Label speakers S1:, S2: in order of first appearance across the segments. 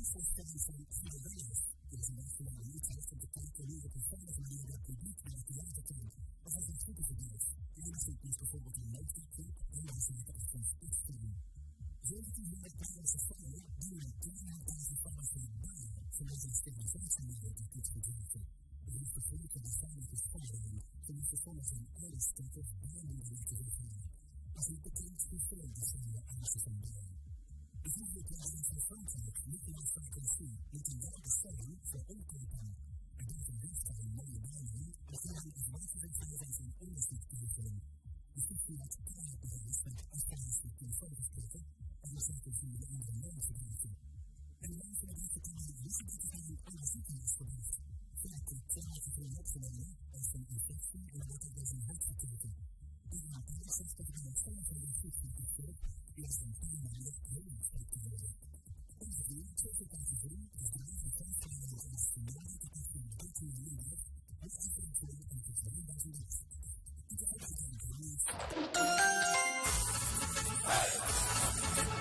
S1: Cristo stesso sono più belle delle nostre vite, sono tutte die lì che sono le mie die le mie attività, ma sono tutte di Dio. E io sono Cristo con voi, ma sono tutte e non sono tutte con Cristo. Io ti dico che quando si fa io, Dio è Dio, quando si fa la sua Dio, se non si fa la sua Dio, di Cristo Gesù. E io sono quello che mi fa la sua Dio, che mi fa la sua Dio, che mi fa la sua Dio, che mi fa la sua Dio, che mi fa la sua Dio, De toevoeging bewijs van afgelezen telefoongesprekken en de Sarkozy de andere landen gebruiken. En mensen met deze taal Elisabeth van een onderzoeking verbracht. Vaak kwalijke voor een opgenomen als een infectie en wordt er dus een hart gekeken. In een paar zestig van het volgende van de voedseltekort is een paar maanden heel sterk te worden. Onze vriend, zoveel kan te zien, is de lieve vijfjaren als de belangrijke persoon buiten de liefde, met afstand voor en het verdwijnen van zijn liefde. De uitdaging van Hey! Hey!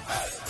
S1: Hey!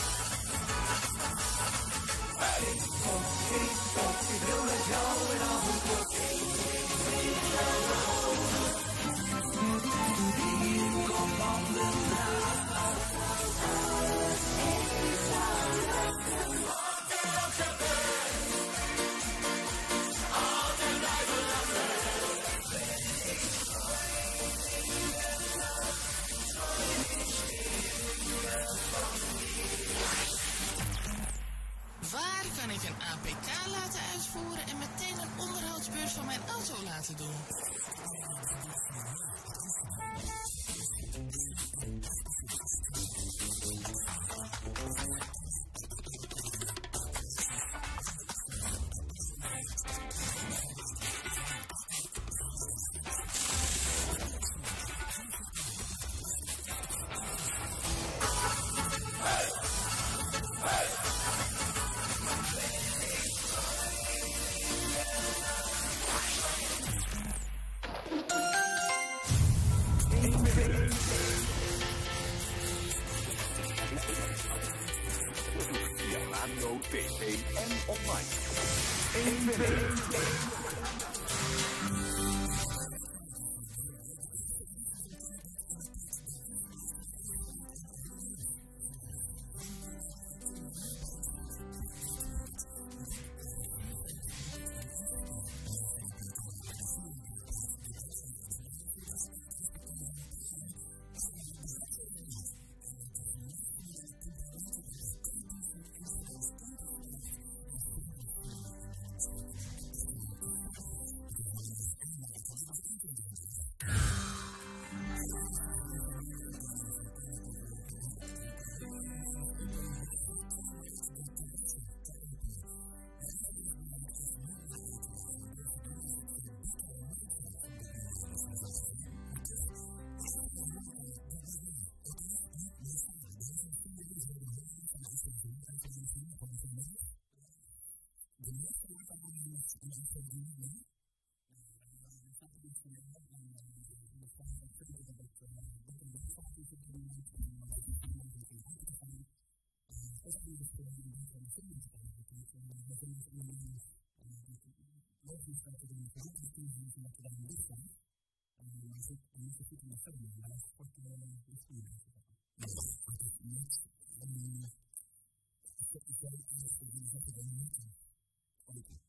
S2: much easier for the media.
S1: Thank you.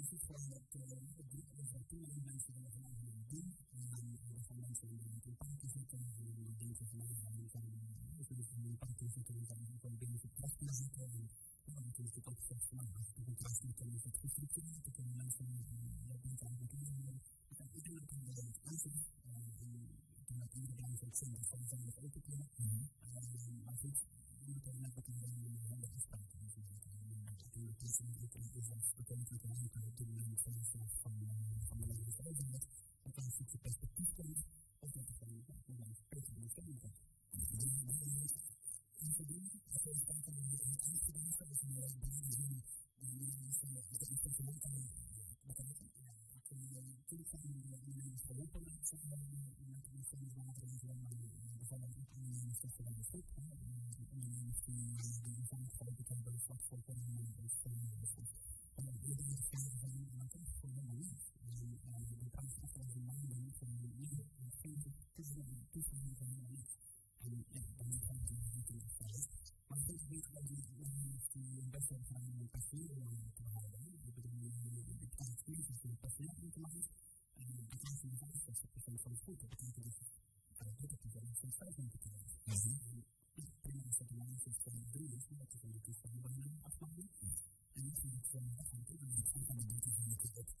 S1: je ziet gewoon dat die literatuur en mensen willen van eigenlijk doen. En er zijn mensen die in een parkje zitten, die denken van ja, die kan in een parkje zitten, die kan ook wel binnen het trust zitten. En dan natuurlijk het ook zegt van nou, als je een trust moet, dan is het gestructureerd. Dan kunnen mensen dat niet eigenlijk doen. Dus iedereen kan er iets kiezen. Ik denk dat iedereen zo'n zin is van zijn open kunnen. Maar goed, je moet er net wat in de handen gesprekken and the decision to take is as the country can be connected in the sense of from the from the level of government, the country to best of people, of the different government, basically the same thing. And the reason is, in the room, the first time that we have to do something like this, we need to understand that the different people are van die maar toch gewoon helemaal niet. De prijs is als een man die van ieder toevoeging van helemaal niet. En cosas físicas que los personajes automáticos detrás de los ojos que son los puntos que tienen que decir para que te puedan pensar en tu cabeza. Primero se te van a hacer con los ríos, ¿no? que son los que están en la pasada, y es una forma de hacer una cosa de los ojos de los ojos.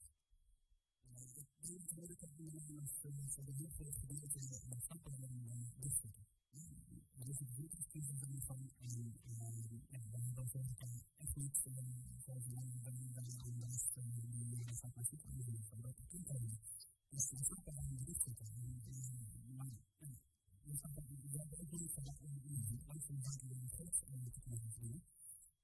S1: dem Moment hat man von der Hilfe der Community nach Fachbereichen geführt. Das ist wirklich viel im Sinne von, wenn man das Wort bei Ethnik vorgenommen hat, wenn man anders das hat man sich angewendet, aber das stimmt ja nicht. Das ist nach Fachbereichen gerichtet. Man ist aber sehr, sehr gut verdacht, in den Anfang der Universität zu kommen.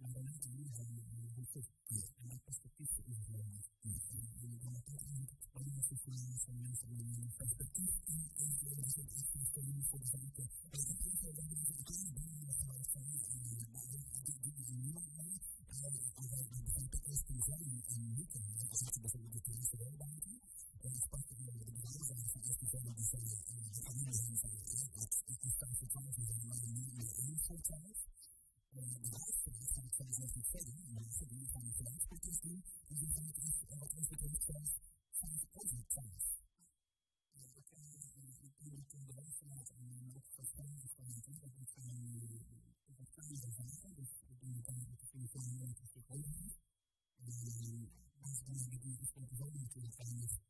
S1: van de invloed van mensen die nemen. Van jongens, is te weten dat we nog twee maanden te gaan hebben, prima. Maar dan laten we nu hebben hoe het is. En dat perspectief is het wel niet. En dan het ook niet het spannendste voor van mensen die een perspectief in en dat is ook echt een stemming voor de zaken. En dat is wel dat we het kunnen doen en dat we het van dit is niemand mee. Als wij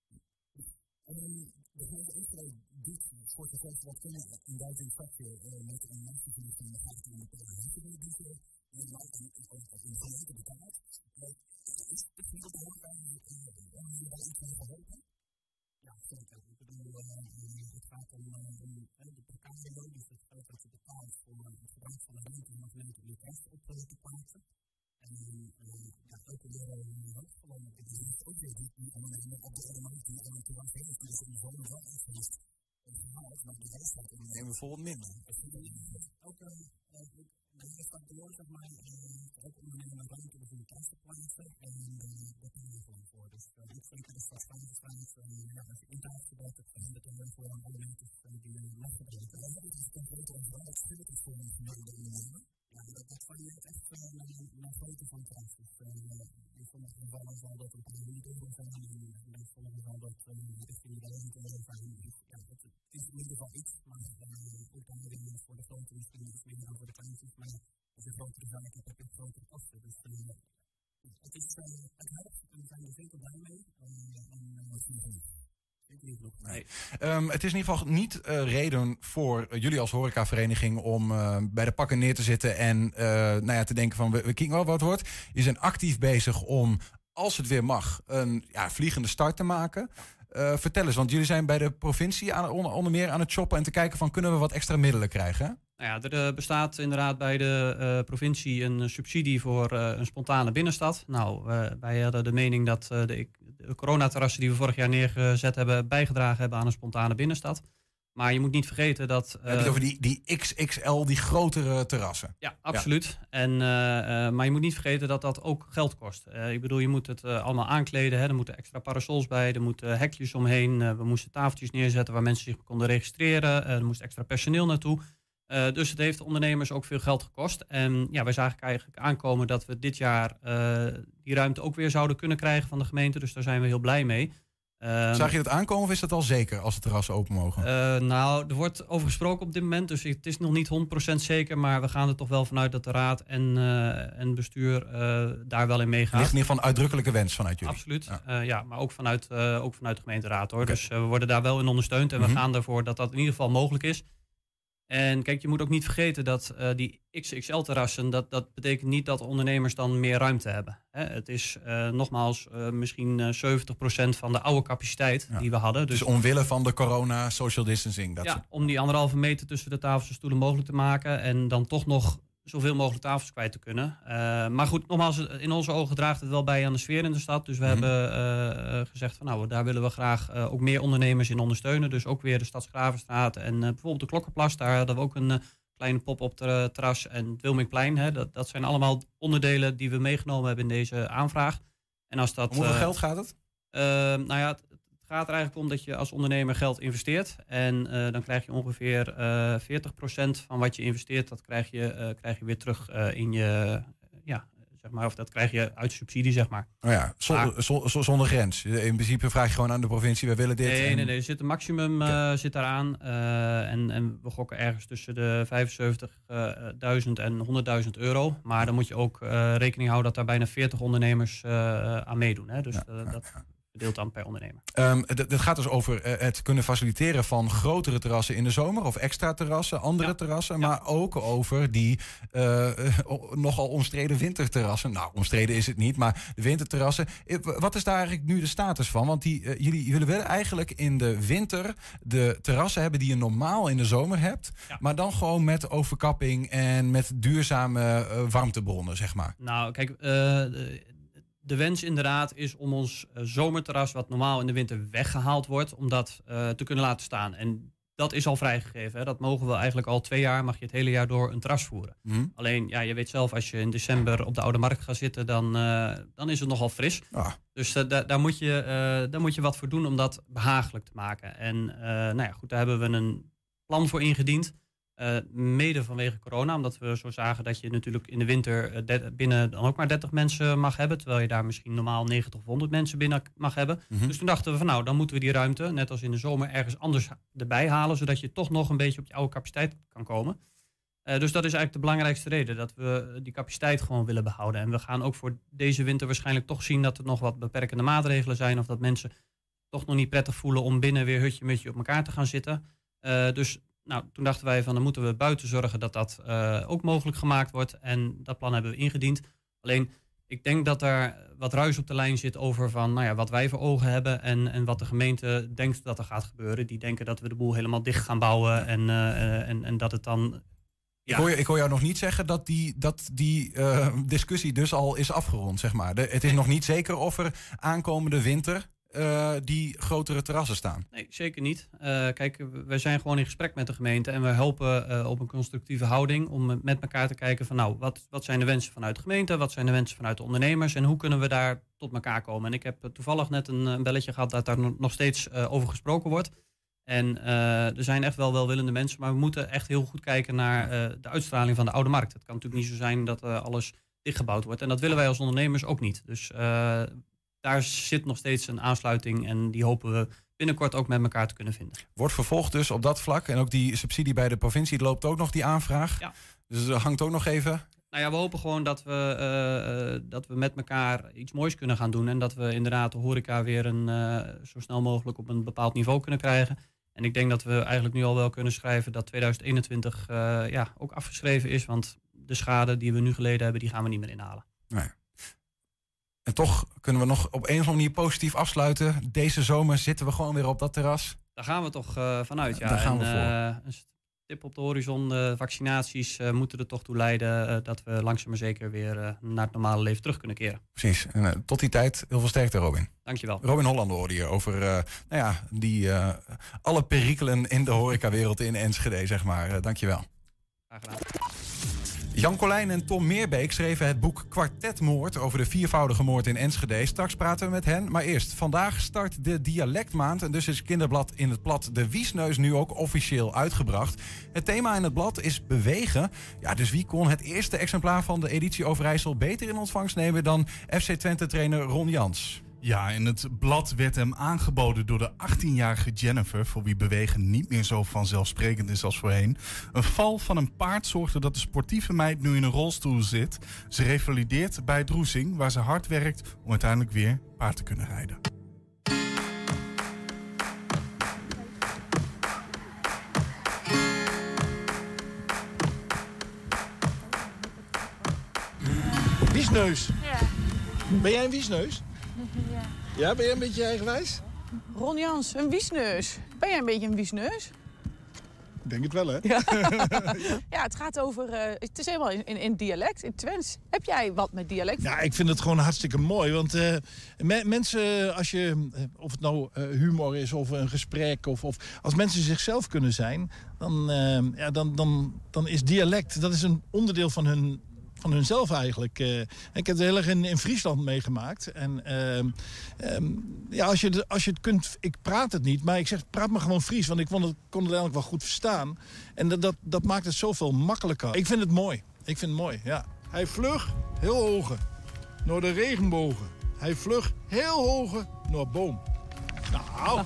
S1: En we hebben ook al dit soort effect wat kunnen in duizend facten met een masterverlies van de vijftien en de hebben we dus helemaal in de gemeente betaald. Is het veel te hoog bij jullie daar iets mee geholpen? Ja, zeker. Ik bedoel, het gaat om de precarie loon, dus het geld dat je betaalt voor het gebruik van de rente en de rente in de rest op te plaatsen. En ja, elke euro in hoofd gewoon. Ik bedoel, het is ook weer die, die ondernemer op de markt die aan het terras heeft, die is in de zomer wel echt geweest. Maar de rest gaat er
S3: Neem bijvoorbeeld minder.
S1: Elke, de door, zeg maar, elke ondernemer ruimte om een test te plaatsen. En daar ben je gewoon voor. Dus ik de stad van Frans, ja, als je intact gebruikt, dan betekent dat gewoon alle mensen die les gebruiken. En dat is een het filter voor een gemiddelde ondernemer. Ja, dat, dat varieert echt uh, naar grootte van trust. Dus uh, in sommige gevallen zal dat een paar euro zijn, en in sommige gevallen dat uh, richting de duizend euro zijn. Dus het, is in ieder geval iets, maar uh, ook dan weer voor de grote misschien iets meer dan voor de kleintjes. Maar als je grotere zaken hebt, heb je grotere kosten. Dus uh, het, is, uh, het helpt en we zijn er zeker blij mee. Uh, en
S3: Um, het is in ieder geval niet uh, reden voor uh, jullie als horecavereniging om uh, bij de pakken neer te zitten en nou ja, te denken van we, we wel wat wordt. Je zijn actief bezig om, als het weer mag, een ja, vliegende start te maken. vertel eens, want jullie zijn bij de provincie aan, onder, onder, meer aan het shoppen en te kijken van kunnen we wat extra middelen krijgen?
S4: Nou ja, er bestaat inderdaad bij de provincie een subsidie voor een spontane binnenstad. Nou, wij hadden de mening dat de de coronaterrassen die we vorig jaar neergezet hebben, bijgedragen hebben aan een spontane binnenstad. Maar je moet niet vergeten dat.
S3: Uh, heb je het over die, die XXL, die grotere terrassen?
S4: Ja, absoluut. Ja. En, uh, uh, maar je moet niet vergeten dat dat ook geld kost. ik bedoel, je moet het allemaal aankleden. Hè. Er moeten extra parasols bij, er moeten hekjes omheen. we moesten tafeltjes neerzetten waar mensen zich konden registreren. er moest extra personeel naartoe. Uh, dus het heeft de ondernemers ook veel geld gekost. En ja, wij zagen eigenlijk aankomen dat we dit jaar uh, die ruimte ook weer zouden kunnen krijgen van de gemeente. Dus daar zijn we heel blij mee.
S3: Uh, Zag je dat aankomen of is dat al zeker als de terrassen open mogen?
S4: nou, er wordt over gesproken op dit moment. Dus het is nog niet 100% zeker. Maar we gaan er toch wel vanuit dat de raad en, en bestuur daar wel in meegaan.
S3: Ligt in ieder geval een uitdrukkelijke wens vanuit jullie.
S4: Absoluut. Ja, ja maar ook vanuit, ook vanuit de gemeenteraad hoor. Okay. Dus we worden daar wel in ondersteund. En mm -hmm. we gaan ervoor dat dat in ieder geval mogelijk is. En kijk, je moet ook niet vergeten dat uh, die XXL-terrassen, dat, dat betekent niet dat ondernemers dan meer ruimte hebben. Hè? Het is uh, nogmaals uh, misschien 70% van de oude capaciteit ja. die we hadden.
S3: Dus, dus omwille van de corona, social distancing. Dat
S4: ja,
S3: soort...
S4: om die anderhalve meter tussen de tafels en stoelen mogelijk te maken. En dan toch nog zoveel mogelijk tafels kwijt te kunnen. Uh, maar goed, nogmaals, in onze ogen draagt het wel bij aan de sfeer in de stad. Dus we mm -hmm. hebben uh, gezegd van nou, daar willen we graag uh, ook meer ondernemers in ondersteunen. Dus ook weer de Stadsgravenstraat en bijvoorbeeld de Klokkenplas. Daar hadden we ook een kleine pop-op terras en het Wilmingplein. Hè. Dat, dat zijn allemaal onderdelen die we meegenomen hebben in deze aanvraag. En als dat,
S3: Om hoeveel geld gaat het?
S4: nou ja, gaat er eigenlijk om dat je als ondernemer geld investeert. En uh, dan krijg je ongeveer uh, 40% van wat je investeert, dat krijg je, uh, krijg je weer terug in je, ja, zeg maar, of dat krijg je uit subsidie, zeg maar.
S3: Oh ja, zonder, zonder, zonder grens. In principe vraag je gewoon aan de provincie, we willen dit.
S4: Nee, en... nee, nee, er zit een maximum okay. zit daaraan. en, en we gokken ergens tussen de 75.000 en 100.000 euro. Maar dan moet je ook rekening houden dat daar bijna 40 ondernemers aan meedoen. Hè? Dus ja, dat... Ja dan per ondernemer.
S3: Um, dit gaat dus over uh, het kunnen faciliteren van grotere terrassen in de zomer of extra terrassen, andere ja. terrassen, ja. maar ook over die uh, nogal omstreden winterterrassen. Nou, omstreden is het niet, maar de winterterrassen. Wat is daar eigenlijk nu de status van? Want die, uh, jullie, willen eigenlijk in de winter de terrassen hebben die je normaal in de zomer hebt, ja. maar dan gewoon met overkapping en met duurzame warmtebronnen, zeg maar.
S4: Nou, kijk, de wens inderdaad is om ons uh, zomerterras, wat normaal in de winter weggehaald wordt, om dat uh, te kunnen laten staan. En dat is al vrijgegeven. Hè. Dat mogen we eigenlijk al twee jaar, mag je het hele jaar door een terras voeren. Mm. Alleen, ja, je weet zelf, als je in december op de Oude Markt gaat zitten, dan, uh, dan is het nogal fris. Ah. Dus da daar, moet je, daar moet je wat voor doen om dat behagelijk te maken. En nou ja, goed, daar hebben we een plan voor ingediend. Uh, mede vanwege corona, omdat we zo zagen dat je natuurlijk in de winter uh, binnen dan ook maar 30 mensen mag hebben. Terwijl je daar misschien normaal 90 of 100 mensen binnen mag hebben. Mm -hmm. Dus toen dachten we van nou, dan moeten we die ruimte, net als in de zomer, ergens anders erbij halen. Zodat je toch nog een beetje op je oude capaciteit kan komen. Eh, dus dat is eigenlijk de belangrijkste reden, dat we die capaciteit gewoon willen behouden. En we gaan ook voor deze winter waarschijnlijk toch zien dat er nog wat beperkende maatregelen zijn. Of dat mensen toch nog niet prettig voelen om binnen weer hutje mutje op elkaar te gaan zitten. Eh, dus nou, toen dachten wij van dan moeten we buiten zorgen dat dat eh, ook mogelijk gemaakt wordt. En dat plan hebben we ingediend. Alleen ik denk dat er wat ruis op de lijn zit over van, nou ja, wat wij voor ogen hebben en, en wat de gemeente denkt dat er gaat gebeuren. Die denken dat we de boel helemaal dicht gaan bouwen en, uh, en, en dat het dan
S3: ja. Ik, hoor, ik hoor jou nog niet zeggen dat die, dat die uh, discussie dus al is afgerond, zeg maar. De, het is nog niet zeker of er aankomende winter uh, die grotere terrassen staan.
S4: Nee, zeker niet. Uh, kijk, wij zijn gewoon in gesprek met de gemeente en we helpen uh, op een constructieve houding om met elkaar te kijken van nou, wat, wat zijn de wensen vanuit de gemeente, wat zijn de wensen vanuit de ondernemers en hoe kunnen we daar tot elkaar komen. En ik heb toevallig net een, een belletje gehad dat daar nog steeds over gesproken wordt. En er zijn echt wel welwillende mensen, maar we moeten echt heel goed kijken naar de uitstraling van de oude markt. Het kan natuurlijk niet zo zijn dat alles dichtgebouwd wordt. En dat willen wij als ondernemers ook niet. Dus daar zit nog steeds een aansluiting en die hopen we binnenkort ook met elkaar te kunnen vinden.
S3: Wordt vervolgd dus op dat vlak en ook die subsidie bij de provincie loopt ook nog die aanvraag. Ja. Dus er hangt ook nog even.
S4: Nou ja, we hopen gewoon dat we, uh, dat we met elkaar iets moois kunnen gaan doen. En dat we inderdaad de horeca weer een, uh, zo snel mogelijk op een bepaald niveau kunnen krijgen. En ik denk dat we eigenlijk nu al wel kunnen schrijven dat 2021 uh, ja, ook afgeschreven is. Want de schade die we nu geleden hebben, die gaan we niet meer inhalen.
S3: Nee. En toch kunnen we nog op een of andere manier positief afsluiten. Deze zomer zitten we gewoon weer op dat terras.
S4: Daar gaan we toch uh, vanuit, ja.
S3: Daar gaan we voor.
S4: Uh, een tip op de horizon, de vaccinaties uh, moeten er toch toe leiden dat we langzaam maar zeker weer naar het normale leven terug kunnen keren.
S3: Precies. En, tot die tijd, heel veel sterkte Robin.
S4: Dankjewel.
S3: Robin Hollander hoorde hier over nou ja, die, alle perikelen in de horecawereld in Enschede, zeg maar. dankjewel.
S4: Graag gedaan.
S3: Jan Colijn en Tom Meerbeek schreven het boek Kwartetmoord over de viervoudige moord in Enschede. Straks praten we met hen. Maar eerst, vandaag start de dialectmaand en dus is Kinderblad in het blad De Wiesneus nu ook officieel uitgebracht. Het thema in het blad is bewegen. Ja, dus wie kon het eerste exemplaar van de editie Overijssel beter in ontvangst nemen dan FC Twente trainer Ron Jans?
S5: Ja, en het blad werd hem aangeboden door de 18-jarige Jennifer, voor wie bewegen niet meer zo vanzelfsprekend is als voorheen. Een val van een paard zorgde dat de sportieve meid nu in een rolstoel zit. Ze revalideert bij Droesing, waar ze hard werkt om uiteindelijk weer paard te kunnen rijden.
S6: Wiesneus. Ja. Ben jij een wiesneus? Ja. Ben jij een beetje eigenwijs?
S7: Ron Jans, een wiesneus. Ben jij een beetje een wiesneus?
S6: Ik denk het wel, hè?
S7: Ja, ja het gaat over... Uh, het is helemaal in, in, dialect, in Twents. Heb jij wat met dialect?
S6: Ja, ik vind het gewoon hartstikke mooi. Want uh, me, mensen, als je... Of het nou humor is of een gesprek... Of, of als mensen zichzelf kunnen zijn... Dan, ja, dan, dan, dan is dialect... Dat is een onderdeel van hun van hunzelf eigenlijk. Uh, ik heb het heel erg in, in Friesland meegemaakt. En uh, um, ja, als je, als je het kunt... Ik praat het niet, maar ik zeg praat maar gewoon Fries. Want ik kon het, kon het eigenlijk wel goed verstaan. En dat, dat, dat maakt het zoveel makkelijker. Ik vind het mooi. Ik vind het mooi, ja. Hij vlug heel hoge. Naar de regenbogen. Hij vlug heel hoge naar boom. Nou,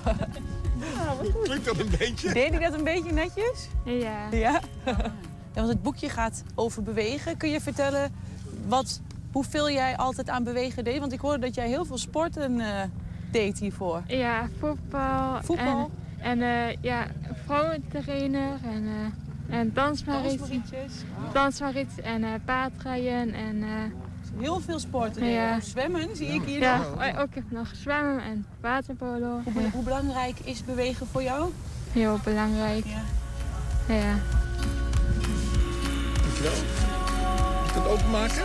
S6: nou klinkt dat een beetje?
S7: Deed hij dat een beetje netjes?
S8: Ja.
S7: Ja? want het boekje gaat over bewegen. Kun je vertellen wat, hoeveel jij altijd aan bewegen deed? Want ik hoorde dat jij heel veel sporten uh, deed hiervoor.
S8: Ja, voetbal.
S7: Voetbal?
S8: En, en uh, ja, vrouwentrainer en, uh, en dansmarietjes. Dansmariet en uh, paardrijden en...
S7: Heel veel sporten. Ja. Zwemmen zie ik hier
S8: Ja, nog. ook nog zwemmen en waterpolo.
S7: Hoe, hoe, belangrijk is bewegen voor jou?
S8: Heel belangrijk. Ja. ja.
S6: Dankjewel. Mag ik het openmaken?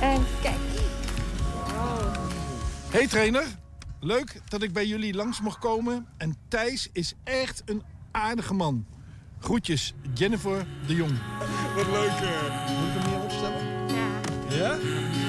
S8: En kijk.
S6: Hey trainer, leuk dat ik bij jullie langs mocht komen. En Thijs is echt een aardige man. Groetjes, Jennifer de Jong. Wat leuk. Moet ik hem hier opstellen?
S8: Ja.
S6: Ja?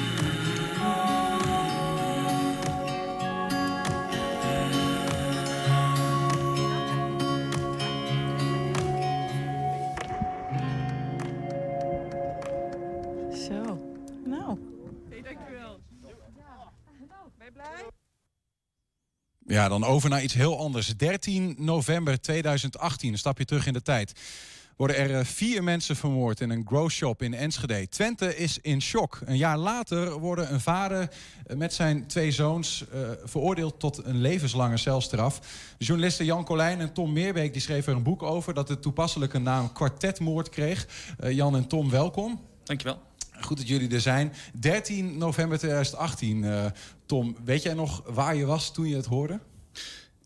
S3: Ja, dan over naar iets heel anders. 13 november 2018, een stapje terug in de tijd. worden er eh, vier mensen vermoord in een grow shop in Enschede. Twente is in shock. Een jaar later worden een vader eh, met zijn twee zoons uh, veroordeeld tot een levenslange celstraf. Journalisten Jan Colijn en Tom Meerbeek die schreven er een boek over dat de toepasselijke naam kwartetmoord kreeg. Jan en Tom, welkom.
S9: Dankjewel.
S3: Goed dat jullie er zijn. 13 november 2018. Uh, Tom, weet jij nog waar je was toen je het hoorde?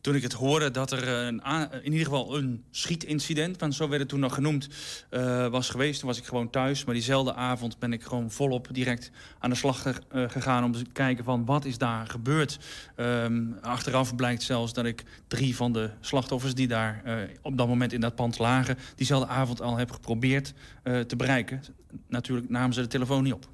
S9: Toen ik het hoorde dat er een, in ieder geval een schietincident, want zo werd het toen nog genoemd, uh, was geweest. Toen was ik gewoon thuis. Maar diezelfde avond ben ik gewoon volop direct aan de slag gegaan om te kijken van wat is daar gebeurd. Um, achteraf blijkt zelfs dat ik drie van de slachtoffers die daar op dat moment in dat pand lagen, diezelfde avond al heb geprobeerd te bereiken. Natuurlijk namen ze de telefoon niet op.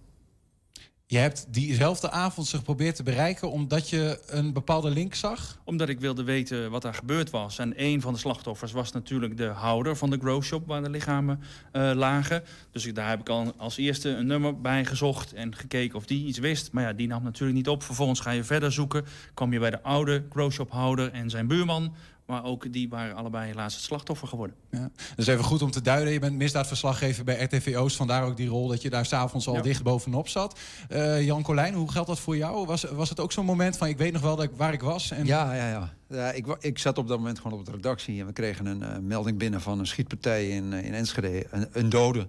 S3: Je hebt diezelfde avond ze geprobeerd te bereiken omdat je een bepaalde link zag?
S9: Omdat ik wilde weten wat er gebeurd was. En een van de slachtoffers was natuurlijk de houder van de grow shop waar de lichamen uh, lagen. Dus daar heb ik al als eerste een nummer bij gezocht en gekeken of die iets wist. Maar ja, die nam natuurlijk niet op. Vervolgens ga je verder zoeken. Kwam je bij de oude grow shop houder en zijn buurman. Maar ook die waren allebei helaas het slachtoffer geworden.
S3: Ja. Dus even goed om te duiden. Je bent misdaadverslaggever bij RTV Oost. Vandaar ook die rol dat je daar s'avonds al ja. dicht bovenop zat. Uh, Jan Colijn, hoe geldt dat voor jou? Was, was het ook zo'n moment van ik weet nog wel dat ik, waar ik was?
S10: En... Ja, ja, ja. ja ik, ik zat op dat moment gewoon op de redactie. En we kregen een uh, melding binnen van een schietpartij in, uh, in Enschede. Een, een dode.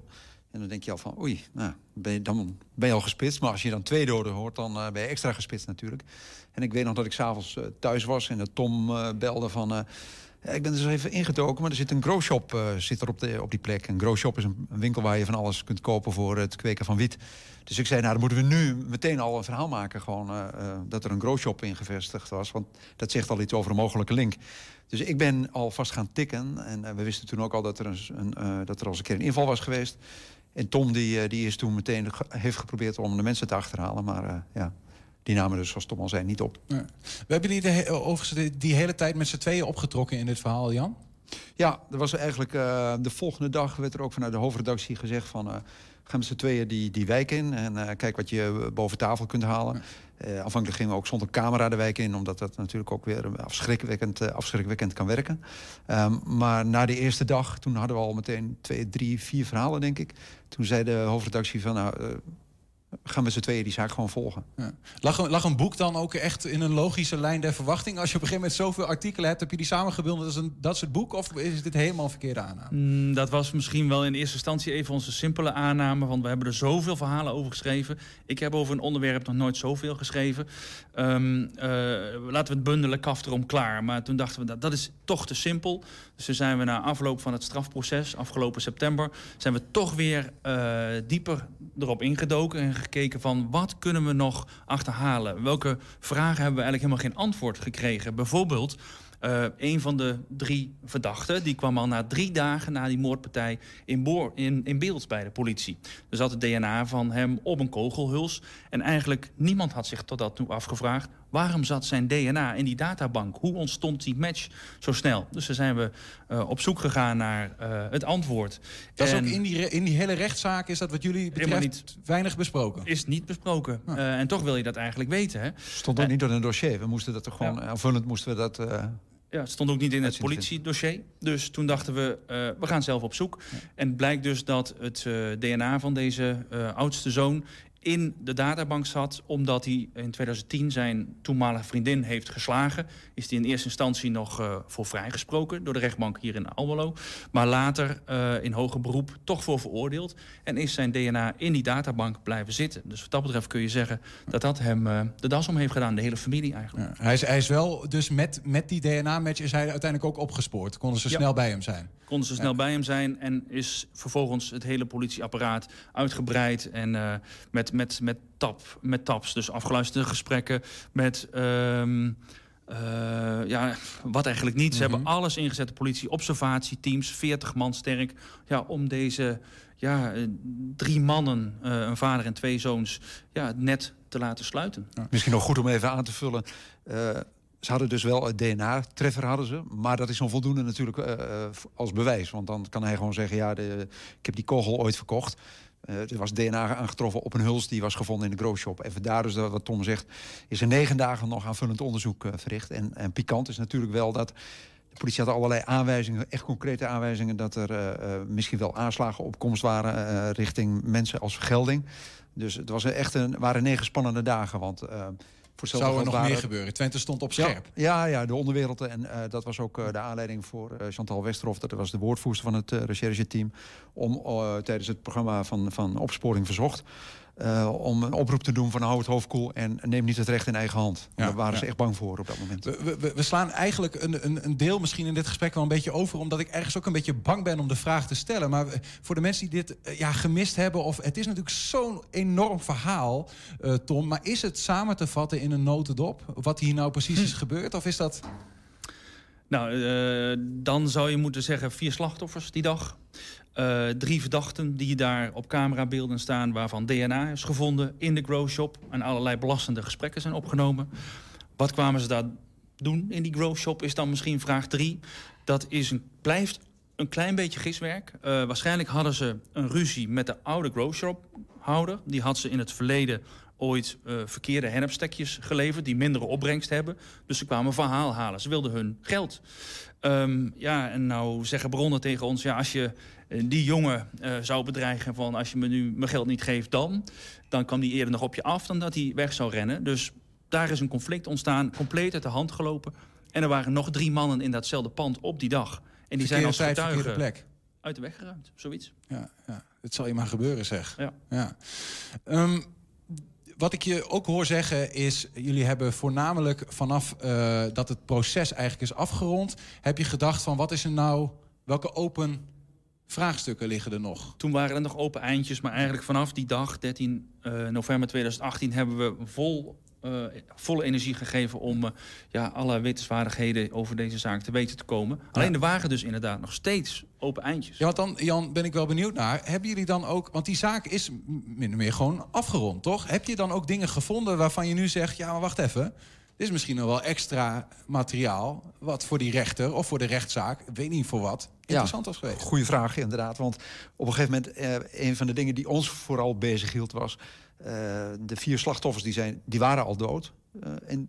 S10: En dan denk je al van, oei, nou, ben dan ben je al gespitst. Maar als je dan twee doden hoort, dan uh, ben je extra gespitst natuurlijk. En ik weet nog dat ik s'avonds uh, thuis was en dat Tom uh, belde van... Ik ben dus even ingedoken, maar er zit een grow shop zit er op, de, op die plek. Een grow shop is een, winkel waar je van alles kunt kopen voor het kweken van wiet. Dus ik zei, nou, dan moeten we nu meteen al een verhaal maken. Gewoon dat er een grow shop in gevestigd was. Want dat zegt al iets over een mogelijke link. Dus ik ben alvast gaan tikken. En we wisten toen ook al dat er, een, een dat er al eens een keer een inval was geweest. En Tom die, die is toen meteen heeft geprobeerd om de mensen te achterhalen. Maar uh, ja, die namen dus, zoals Tom al zei, niet op.
S3: Ja. We hebben jullie de, overigens die hele tijd met z'n tweeën opgetrokken in dit verhaal, Jan?
S10: Ja, er was eigenlijk uh, de volgende dag werd er ook vanuit de hoofdredactie gezegd van... Uh, ga met z'n tweeën die, die wijk in en uh, kijk wat je boven tafel kunt halen. Ja. Aanvankelijk gingen we ook zonder camera de wijk in, omdat dat natuurlijk ook weer afschrikwekkend, afschrikwekkend kan werken. Um, maar na de eerste dag, toen hadden we al meteen twee, drie, vier verhalen, denk ik. Toen zei de hoofdredactie van, nou, gaan we z'n tweeën die zaak gewoon volgen.
S3: Ja. Lag, een, lag een boek dan ook echt in een logische lijn der verwachting? Als je op een gegeven moment zoveel artikelen hebt, heb je die samengebundeld als een dat soort boek? Of is dit helemaal een verkeerde aanname?
S9: Mm, dat was misschien wel in eerste instantie even onze simpele aanname. Want we hebben er zoveel verhalen over geschreven. Ik heb over een onderwerp nog nooit zoveel geschreven. Um, uh, laten we het bundelen, kaf erom klaar. Maar toen dachten we, dat, dat is toch te simpel. Toen zijn we na afloop van het strafproces, afgelopen september... zijn we toch weer uh, dieper erop ingedoken en gekeken van... wat kunnen we nog achterhalen? Welke vragen hebben we eigenlijk helemaal geen antwoord gekregen? Bijvoorbeeld... Uh, een van de drie verdachten die kwam al na drie dagen na die moordpartij in, boor, in, in beeld bij de politie. Er zat het DNA van hem op een kogelhuls. En eigenlijk niemand had zich tot dat toe afgevraagd... waarom zat zijn DNA in die databank? Hoe ontstond die match zo snel? Dus daar zijn we uh, op zoek gegaan naar uh, het antwoord.
S3: Dat is ook in die, in die hele rechtszaak, is dat wat jullie betreft niet, weinig besproken?
S9: Is niet besproken. Ah. en toch wil je dat eigenlijk weten. Hè?
S10: Stond ook niet in een dossier. We moesten dat er gewoon, ja. aanvullend moesten we dat...
S9: Ja, het stond ook niet in het politiedossier. Dus toen dachten we, uh, we gaan zelf op zoek. Ja. En het blijkt dus dat het uh, DNA van deze uh, oudste zoon in de databank zat... omdat hij in 2010 zijn toenmalige vriendin heeft geslagen. Is hij in eerste instantie nog uh, voor vrijgesproken... door de rechtbank hier in Almelo. Maar later uh, in hoger beroep toch voor veroordeeld. En is zijn DNA in die databank blijven zitten. Dus wat dat betreft kun je zeggen dat dat hem uh, de das om heeft gedaan. De hele familie eigenlijk.
S3: Ja, hij, is, hij is wel, dus met, met die DNA-match is hij uiteindelijk ook opgespoord. Konden ze ja. snel bij hem zijn?
S9: Konden ze snel bij hem zijn. En is vervolgens het hele politieapparaat uitgebreid. En uh, met, met, met, tap, met taps, dus afgeluisterde gesprekken. Met... Um, uh, ja, wat eigenlijk niet. Ze mm -hmm. hebben alles ingezet, de politie, observatieteams, 40 man sterk, ja, om deze ja, drie mannen, uh, een vader en twee zoons, ja, net te laten sluiten. Ja.
S10: Misschien nog goed om even aan te vullen. Uh, ze hadden dus wel het DNA-treffer, hadden ze. Maar dat is onvoldoende natuurlijk als bewijs. Want dan kan hij gewoon zeggen, ja, de, ik heb die kogel ooit verkocht. Uh, er was DNA aangetroffen op een huls die was gevonden in de growshop. En vandaar dus wat Tom zegt, is er negen dagen nog aanvullend onderzoek uh, verricht. En, en pikant is natuurlijk wel dat de politie had allerlei aanwijzingen, echt concrete aanwijzingen... dat er eh, eh, misschien wel aanslagen op komst waren eh, richting mensen als vergelding. Dus het was echt een, waren negen spannende dagen. Want, eh, voor
S3: Zou er nog
S10: waren-
S3: meer gebeuren? Twente stond op scherp.
S10: Ja, ja, de onderwereld. En eh, dat was ook eh, de aanleiding voor eh, Chantal Westerhof. Dat was de woordvoerster van het rechercheteam. Om tijdens het programma van, van Opsporing Verzocht... eh, om een oproep te doen van hou het hoofd koel en neem niet het recht in eigen hand.
S3: Ja,
S10: Daar waren
S3: ja.
S10: ze echt bang voor op dat moment.
S3: We, we- we, slaan eigenlijk een, een, een deel misschien in dit gesprek wel een beetje over... omdat ik ergens ook een beetje bang ben om de vraag te stellen. Maar voor de mensen die dit eh, ja, gemist hebben... of het is natuurlijk zo'n enorm verhaal, eh, Tom... maar is het samen te vatten in een notendop? Wat hier nou precies
S9: Hm.
S3: is gebeurd? Of is dat...
S9: Nou, eh, dan zou je moeten zeggen vier slachtoffers die dag. Eh, drie verdachten die daar op camerabeelden staan... waarvan DNA is gevonden in de grow shop... en allerlei belastende gesprekken zijn opgenomen. Wat kwamen ze daar doen in die grow shop is dan misschien vraag drie. Dat is een, blijft een klein beetje giswerk. Eh, waarschijnlijk hadden ze een ruzie met de oude grow shop houder. Die had ze in het verleden ooit eh, verkeerde hennepstekjes geleverd... die mindere opbrengst hebben. Dus ze kwamen verhaal halen. Ze wilden hun geld. Ehm, ja, en nou zeggen bronnen tegen ons... ja, als je die jongen eh, zou bedreigen van... als je me nu mijn geld niet geeft, dan... dan kwam die eerder nog op je af dan dat hij weg zou rennen. Dus daar is een conflict ontstaan, compleet uit de hand gelopen. En er waren nog drie mannen in datzelfde pand op die dag. En die zijn als
S3: tijd,
S9: getuigen
S3: plek.
S9: uit de weg geruimd, zoiets.
S3: Ja, ja, het zal je maar gebeuren, zeg.
S9: Ja.
S3: Ja. Ehm, wat ik je ook hoor zeggen is... jullie hebben voornamelijk vanaf eh, dat het proces eigenlijk is afgerond... heb je gedacht van wat is er nou... welke open vraagstukken liggen er nog?
S9: Toen waren er nog open eindjes, maar eigenlijk vanaf die dag, 13 eh, november 2018, hebben we vol, eh, volle energie gegeven om eh, ja, alle wetenswaardigheden over deze zaak te weten te komen. Alleen er waren dus inderdaad nog steeds open eindjes.
S3: Ja, want dan, Jan, ben ik wel benieuwd naar. Hebben jullie dan ook... want die zaak is min of meer gewoon afgerond, toch? Heb je dan ook dingen gevonden waarvan je nu zegt... ja, maar wacht even... Dit is misschien nog wel extra materiaal... wat voor die rechter of voor de rechtszaak... ik weet niet voor wat, interessant was geweest.
S10: Goeie vraag, inderdaad. Want op een gegeven moment, eh, een van de dingen die ons vooral bezig hield was... eh, de vier slachtoffers die, zijn, die waren al dood. Eh, en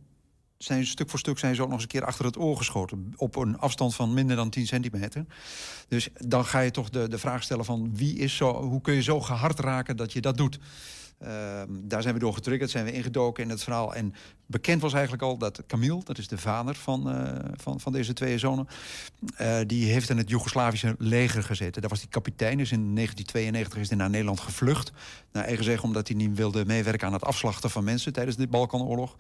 S10: zijn stuk voor stuk zijn ze ook nog eens een keer achter het oor geschoten. Op een afstand van minder dan 10 centimeter. Dus dan ga je toch de, de vraag stellen van wie is zo, hoe kun je zo gehard raken dat je dat doet. Ehm, daar zijn we door getriggerd, zijn we ingedoken in het verhaal. En bekend was eigenlijk al dat Camille, dat is de vader van, eh, van, van deze twee zonen... eh, die heeft in het Joegoslavische leger gezeten. Daar was hij kapitein, dus in 1992 is hij naar Nederland gevlucht. Naar eigen zeggen omdat hij niet wilde meewerken aan het afslachten van mensen... tijdens de Balkanoorlog.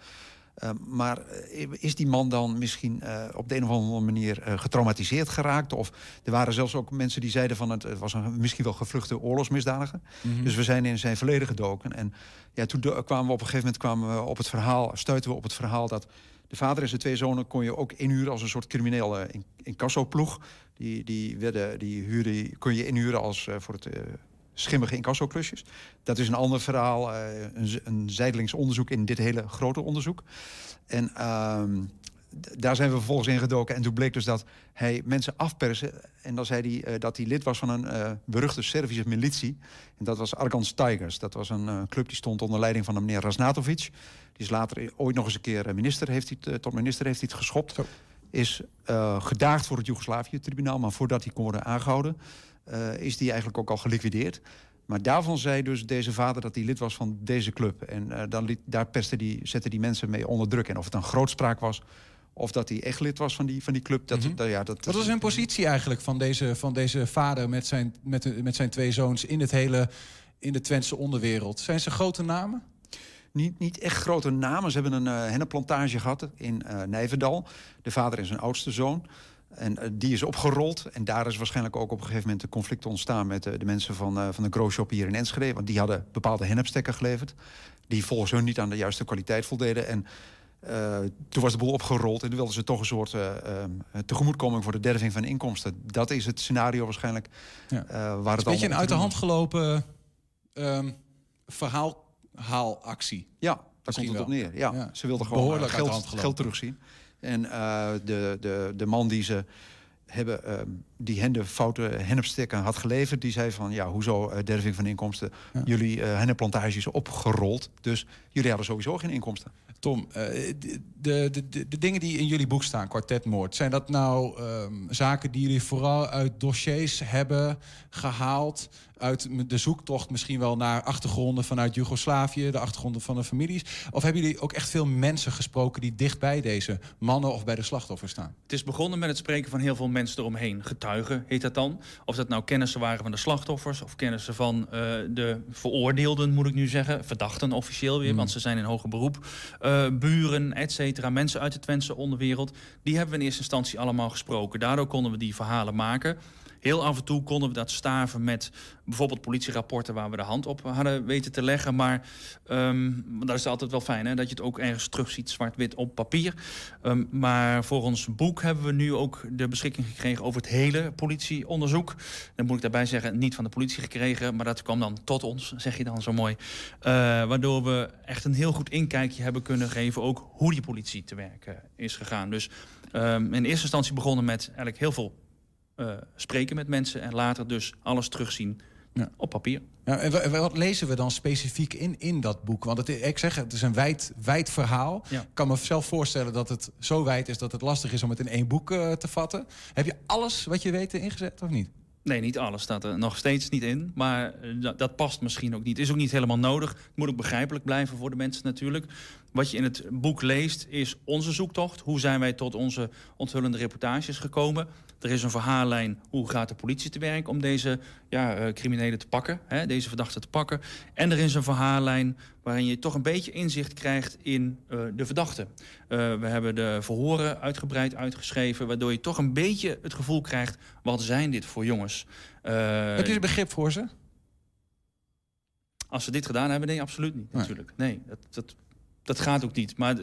S10: Uh, maar uh, is die man dan misschien uh, op de een of andere manier getraumatiseerd geraakt? Of er waren zelfs ook mensen die zeiden van het, het was een misschien wel gevluchte oorlogsmisdadiger. Mm -hmm. Dus we zijn in zijn verleden gedoken. En ja, toen kwamen we op een gegeven moment kwamen we op het verhaal, stuiten we op het verhaal dat de vader en zijn twee zonen kon je ook inhuren als een soort criminele in, incassoploeg. Die, die, werden, die huurde, kon je inhuren als voor het schimmige incassoklusjes. Dat is een ander verhaal, uh, een, een zijdelings onderzoek in dit hele grote onderzoek. En uh, daar zijn we vervolgens in gedoken. En toen bleek dus dat hij mensen afpersen. En dan zei hij uh, dat hij lid was van een uh, beruchte Servische militie. En dat was Argans Tigers. Dat was een uh, club die stond onder leiding van de meneer Rasnatovic. Die is later ooit nog eens een keer minister, heeft hij het, tot minister heeft hij het geschopt. Zo. Is gedaagd voor het Joegoslavië-tribunaal. Maar voordat hij kon worden aangehouden... Uh, is die eigenlijk ook al geliquideerd. Maar daarvan zei dus deze vader dat hij lid was van deze club. En uh, dan liet, daar pesten die, zette die mensen mee onder druk. En of het een grootspraak was, of dat hij echt lid was van die, van die club. Dat,
S3: mm -hmm.
S10: dat, ja, dat,
S3: Wat was hun positie eigenlijk van deze, van deze vader met zijn, met, met zijn twee zoons... in, het hele, in de Twentse onderwereld? Zijn ze grote namen?
S10: Niet, niet echt grote namen. Ze hebben een uh, hennenplantage gehad in uh, Nijverdal. De vader is zijn oudste zoon. En uh, die is opgerold. En daar is waarschijnlijk ook op een gegeven moment een conflict ontstaan... met uh, de mensen van, uh, van de grow shop hier in Enschede. Want die hadden bepaalde hennepstekken geleverd. Die volgens hun niet aan de juiste kwaliteit voldeden. En toen was de boel opgerold. En toen wilden ze toch een soort tegemoetkoming... voor de derving van inkomsten. Dat is het scenario waarschijnlijk ja. waar het
S3: een beetje een uit de hand gelopen um, verhaalhaalactie.
S10: Ja, daar komt het op neer. Ja, ja. Ze wilden gewoon geld, geld terugzien. En uh, de, de, de man die ze hebben, ehm, die hen de foute had geleverd. Die zei van, ja, hoezo eh, derving van inkomsten? Jullie uh, hennepplantages opgerold, dus jullie hadden sowieso geen inkomsten.
S3: Tom, eh, de, de, de, de, dingen die in jullie boek staan, kwartetmoord... zijn dat nou ehm, zaken die jullie vooral uit dossiers hebben gehaald uit de zoektocht misschien wel naar achtergronden vanuit Joegoslavië, de achtergronden van de families? Of hebben jullie ook echt veel mensen gesproken die dicht bij deze mannen of bij de slachtoffers staan?
S9: Het is begonnen met het spreken van heel veel mensen eromheen. Getuigen heet dat dan. Of dat nou kennissen waren van de slachtoffers of kennissen van uh, de veroordeelden, moet ik nu zeggen. Verdachten officieel weer, mm. want ze zijn in hoger beroep. Uh, buren, et cetera. Mensen uit de Twentse onderwereld. Die hebben we in eerste instantie allemaal gesproken. Daardoor konden we die verhalen maken. Heel af en toe konden we dat staven met bijvoorbeeld politierapporten waar we de hand op hadden weten te leggen. Maar um, dat is altijd wel fijn, hè? dat je het ook ergens terugziet, zwart-wit op papier. Um, maar voor ons boek hebben we nu ook de beschikking gekregen over het hele politieonderzoek. Dan moet ik daarbij zeggen, niet van de politie gekregen, maar dat kwam dan tot ons, zeg je dan zo mooi. Uh, waardoor we echt een heel goed inkijkje hebben kunnen geven, ook hoe die politie te werk is gegaan. Dus um, in eerste instantie begonnen met eigenlijk heel veel uh, spreken met mensen en later dus alles terugzien ja. op papier.
S3: Ja, en wat lezen we dan specifiek in, in dat boek? Want het, ik zeg, het is een wijd, wijd verhaal. Ik kan me zelf voorstellen dat het zo wijd is dat het lastig is om het in één boek uh, te vatten. Heb je alles wat je weet ingezet of niet?
S9: Nee, niet alles staat er nog steeds niet in. Maar eh, dat, dat past misschien ook niet. Is ook niet helemaal nodig. Het moet ook begrijpelijk blijven voor de mensen natuurlijk. Wat je in het boek leest is onze zoektocht. Hoe zijn wij tot onze onthullende reportages gekomen? Er is een verhaallijn, hoe gaat de politie te werk om deze ja, uh, criminelen te pakken, hè, deze verdachten te pakken. En er is een verhaallijn waarin je toch een beetje inzicht krijgt in uh, de verdachten. Uh, we hebben de verhoren uitgebreid uitgeschreven, waardoor je toch een beetje het gevoel krijgt, wat zijn dit voor jongens?
S3: Heb je er begrip voor ze?
S9: Als ze dit gedaan hebben, nee, absoluut niet, nee. natuurlijk. Nee, dat, dat, dat gaat ook niet. Maar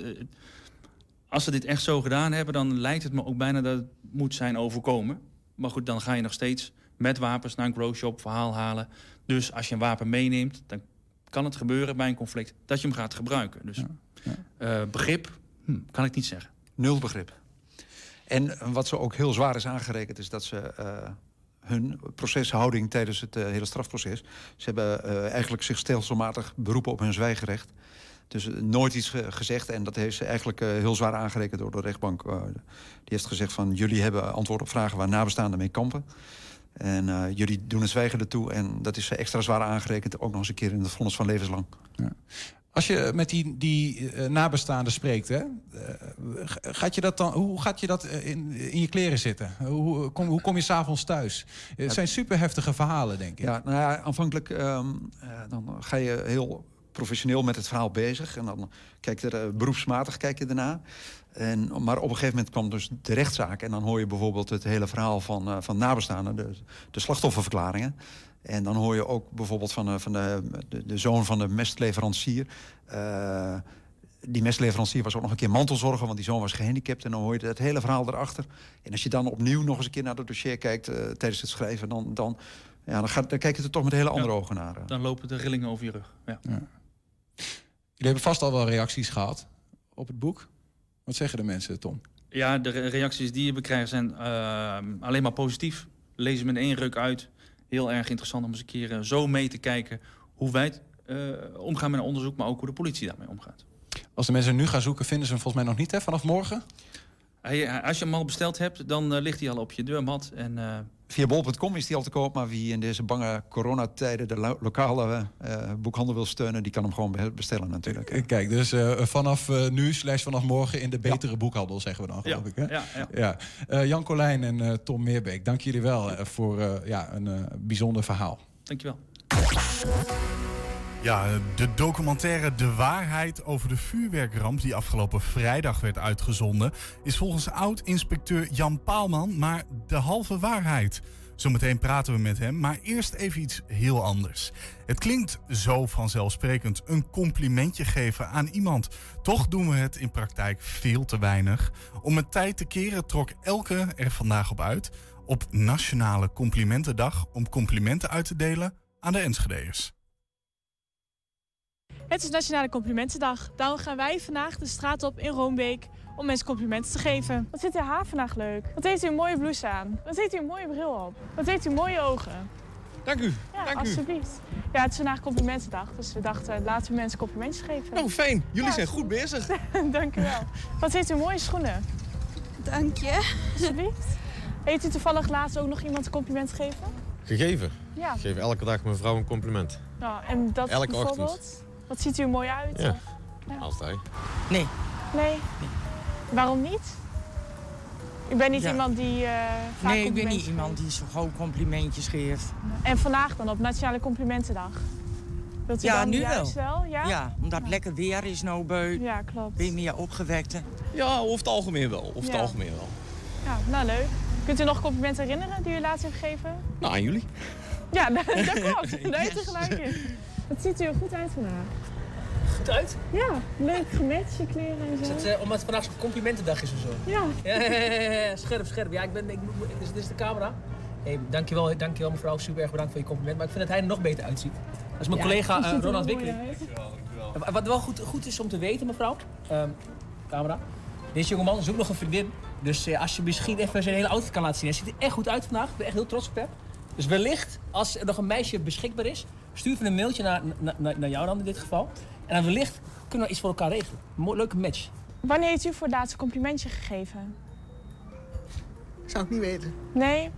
S9: als ze dit echt zo gedaan hebben, dan lijkt het me ook bijna dat het moet zijn overkomen. Maar goed, dan ga je nog steeds met wapens naar een growshop verhaal halen. Dus als je een wapen meeneemt, dan kan het gebeuren bij een conflict dat je hem gaat gebruiken. Dus ja, ja. Uh, begrip hm, kan ik niet zeggen.
S10: Nul begrip. En wat ze ook heel zwaar is aangerekend, is dat ze uh, hun proceshouding tijdens het uh, hele strafproces. Ze hebben eigenlijk zich stelselmatig beroepen op hun zwijgerecht. Dus nooit iets gezegd. En dat heeft ze eigenlijk uh, heel zwaar aangerekend door de rechtbank. Uh, die heeft gezegd van jullie hebben antwoord op vragen waar nabestaanden mee kampen. En uh, jullie doen het zwijgen ertoe. En dat is extra zwaar aangerekend. Ook nog eens een keer in het vonnis van levenslang. Ja.
S3: Als je met die, die nabestaanden spreekt, hè, gaat je dat dan, hoe gaat je dat in, in je kleren zitten? Hoe kom, hoe kom je s'avonds thuis? Het zijn super heftige verhalen, denk ik.
S10: Ja, nou ja, aanvankelijk um, dan ga je heel professioneel met het verhaal bezig. En dan kijk je er uh, beroepsmatig kijk je. En, maar op een gegeven moment kwam dus de rechtszaak. En dan hoor je bijvoorbeeld het hele verhaal van, uh, van nabestaanden, de, de slachtofferverklaringen. En dan hoor je ook bijvoorbeeld van, uh, van de, de, de, zoon van de mestleverancier. die mestleverancier was ook nog een keer mantelzorger, want die zoon was gehandicapt. En dan hoor je het hele verhaal erachter. En als je dan opnieuw nog eens een keer naar het dossier kijkt tijdens het schrijven, dan, dan, ja, dan, gaat, dan kijk je er toch met hele andere ja, ogen naar.
S9: Dan lopen de rillingen over je rug. ja. ja.
S3: Jullie hebben vast al wel reacties gehad op het boek. Wat zeggen de mensen, Tom?
S9: Ja, de reacties die we krijgen zijn uh, alleen maar positief. Lezen met één ruk uit. Heel erg interessant om eens een keer uh, zo mee te kijken hoe wij uh, omgaan met een onderzoek, maar ook hoe de politie daarmee omgaat.
S3: Als de mensen nu gaan zoeken, vinden ze hem volgens mij nog niet, hè? Vanaf morgen?
S9: Hij, als je hem al besteld hebt, dan ligt hij al op je deurmat. En
S10: Via bol.com is die al te koop, maar wie in deze bange coronatijden de lo lokale uh, boekhandel wil steunen, die kan hem gewoon bestellen natuurlijk.
S3: Kijk, dus uh, vanaf uh, nu, slash vanaf morgen in de betere ja. boekhandel, zeggen we dan geloof
S9: ja.
S3: ik. Hè?
S9: Ja, ja.
S3: ja. Jan Colijn en Tom Meerbeek, dank jullie wel voor ja, een bijzonder verhaal.
S9: Dankjewel.
S5: Ja, de documentaire De Waarheid over de vuurwerkramp die afgelopen vrijdag werd uitgezonden, is volgens oud-inspecteur Jan Paalman maar de halve waarheid. Zometeen praten we met hem, maar eerst even iets heel anders. Het klinkt zo vanzelfsprekend een complimentje geven aan iemand. Toch doen we het in praktijk veel te weinig. Om het tijd te keren trok elke er vandaag op uit op Nationale Complimentendag om complimenten uit te delen aan de Enschedeërs.
S11: Het is Nationale Complimentendag. Daarom gaan wij vandaag de straat op in Roombeek om mensen complimenten te geven. Wat vindt u haar vandaag leuk? Wat heeft u een mooie blouse aan? Wat heeft u een mooie bril op? Wat heeft u mooie ogen?
S12: Dank u.
S11: Ja,
S12: Dank u.
S11: alsjeblieft. Ja, het is vandaag complimentendag, dus we dachten laten we mensen complimentjes geven.
S12: Oh, fijn. Jullie
S11: Ja,
S12: zijn goed bezig.
S11: Dank u wel. Wat heeft u mooie schoenen? Dank je. Alsjeblieft. Heeft u toevallig laatst ook nog iemand een compliment gegeven?
S12: Gegeven.
S11: Ja.
S12: Ik geef elke dag mijn vrouw een compliment.
S11: Nou, en dat
S12: Elke
S11: bijvoorbeeld?
S12: ochtend.
S11: Wat ziet u er mooi uit?
S12: Ja.
S11: Ja.
S12: Altijd.
S13: Nee.
S11: Nee? Waarom niet? U bent niet
S13: Ja.
S11: iemand die eh vaak
S13: Nee, ik ben niet iemand die zo gewoon complimentjes geeft.
S11: En vandaag dan, op Nationale Complimentendag? Wilt u
S13: Ja,
S11: dan
S13: nu
S11: juist
S13: wel.
S11: wel? Ja?
S13: omdat het lekker weer is nou buiten.
S11: Ja, klopt.
S13: Ben je meer opgewekte?
S12: Ja, over het algemeen wel. Over het
S11: Ja.
S12: algemeen wel.
S11: Ja, nou leuk. Kunt u nog complimenten herinneren die u laatst heeft gegeven?
S12: Nou, aan jullie.
S11: Ja, dat, dat klopt. Daar heeft u gelijk in. Wat ziet u er goed uit vandaag?
S14: Goed uit?
S11: Ja, leuk gematcht, je kleren en
S14: Is
S11: zo.
S14: het eh, omdat het vandaag zo'n complimentendag is of zo?
S11: Ja.
S14: Ja, ja, ja, ja, ja, scherp, scherp. Ja, ik ben, ik, dit, is, dit is de camera. Hey, dankjewel, dankjewel mevrouw. Super erg bedankt voor je compliment. Maar ik vind dat hij er nog beter uitziet. Dat is mijn
S11: Ja,
S14: collega eh,
S11: er
S14: Ronald
S11: wel mooi
S14: Wikkeling. Wat wel goed, goed is om te weten, mevrouw. Ehm, camera. Deze jongeman zoekt nog een vriendin. Dus eh, als je misschien even zijn hele outfit kan laten zien. Hij ziet er echt goed uit vandaag. Ik ben echt heel trots op hem. Dus wellicht, als er nog een meisje beschikbaar is, stuur even een mailtje naar, naar, naar- jou dan in dit geval. En dan wellicht kunnen we iets voor elkaar regelen. Een mooi- leuke match.
S11: Wanneer heeft u voor het laatst een complimentje gegeven?
S15: Zou ik niet weten.
S11: Nee?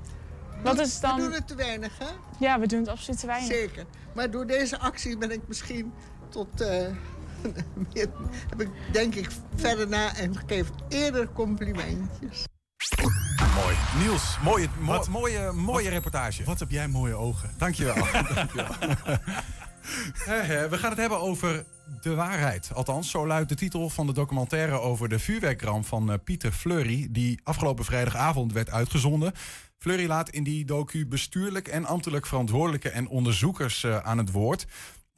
S11: Wat is dan...
S15: We doen het te weinig, hè?
S11: Ja, we doen het absoluut te weinig.
S15: Zeker. Maar door deze actie ben ik misschien tot... eh, heb ik denk ik verder na en geef eerder complimentjes.
S3: Mooi. Niels, mooie, mo- mooie, mooie reportage.
S5: Wat heb jij mooie ogen.
S3: Dankjewel. Dankjewel. Hè, hè, We gaan het hebben over de waarheid. Althans, zo luidt de titel van de documentaire over de vuurwerkramp van eh, Pieter Fleury, die afgelopen vrijdagavond werd uitgezonden. Fleury laat in die docu bestuurlijk en ambtelijk verantwoordelijke en onderzoekers eh, aan het woord.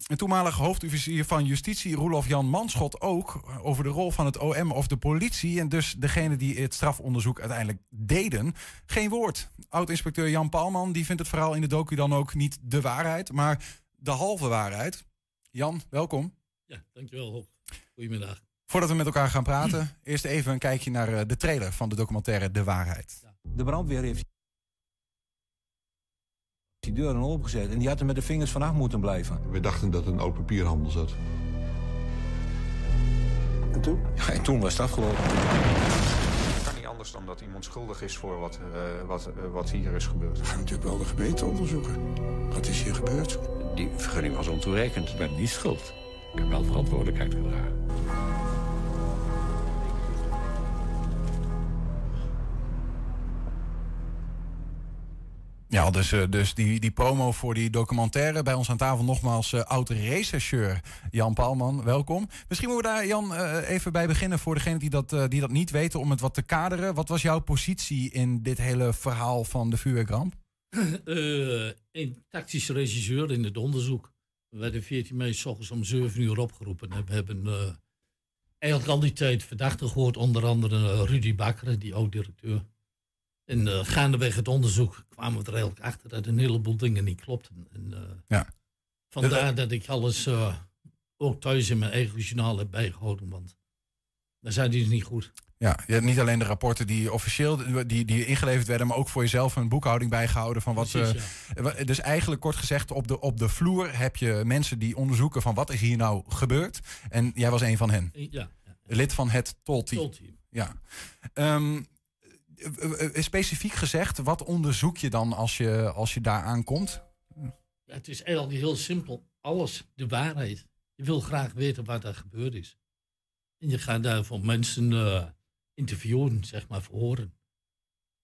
S3: En toenmalig hoofdofficier van Justitie, Roelof Jan Manschot, ook over de rol van het OM of de politie. En dus degene die het strafonderzoek uiteindelijk deden. Geen woord. Oud-inspecteur Jan Palman die vindt het verhaal in de docu dan ook niet de waarheid, maar de halve waarheid. Jan, welkom.
S16: Ja, dankjewel. Hoop. Goedemiddag.
S3: Voordat we met elkaar gaan praten, eerst even een kijkje naar eh, de trailer van de documentaire De Waarheid.
S17: De brandweer heeft die deuren opengezet en die had er met de vingers vanaf moeten blijven.
S18: We dachten dat het een oud papierhandel zat.
S17: En toen? Ja, en toen was het afgelopen.
S19: Het kan niet anders dan dat iemand schuldig is voor wat, eh, wat, eh, wat hier is gebeurd. We gaan natuurlijk wel de gemeente onderzoeken. Wat is hier gebeurd?
S20: Die vergunning was ontoereikend. Ik ben niet schuld. Ik heb wel verantwoordelijkheid gedragen.
S3: Ja, dus, eh, dus die, die promo voor die documentaire. Bij ons aan tafel nogmaals uh, oud-rechercheur Jan Paalman. Welkom. Misschien moeten we daar, Jan, uh, even bij beginnen voor degenen die dat, die dat niet weten, om het wat te kaderen. Wat was jouw positie in dit hele verhaal van de vuurwerkramp?
S16: een tactische regisseur in het onderzoek. We werden 14 mei s ochtends om 7 uur opgeroepen. En we hebben eigenlijk al die tijd verdachten gehoord, onder andere Rudy Bakker, die oud-directeur. En uh, gaandeweg het onderzoek kwamen we er eigenlijk achter dat een heleboel dingen niet klopten. En, uh,
S3: ja.
S16: Vandaar dat ik alles uh, ook thuis in mijn eigen journaal heb bijgehouden, want daar zijn die dus niet goed.
S3: Ja, je hebt niet alleen de rapporten die officieel die, die ingeleverd werden, maar ook voor jezelf een boekhouding bijgehouden van wat.
S16: Precies,
S3: ja. Dus eigenlijk kort gezegd, op de, op de vloer heb je mensen die onderzoeken van wat is hier nou gebeurd. En jij was een van hen.
S16: Ja. ja, ja.
S3: Lid van het Tolteam.
S16: Tolteam.
S3: Ja. Um, specifiek gezegd, wat onderzoek je dan als je, als je daar aankomt?
S16: Het is eigenlijk heel simpel. Alles, de waarheid. Je wil graag weten wat er gebeurd is. En je gaat daarvoor mensen uh, interviewen, zeg maar, verhoren.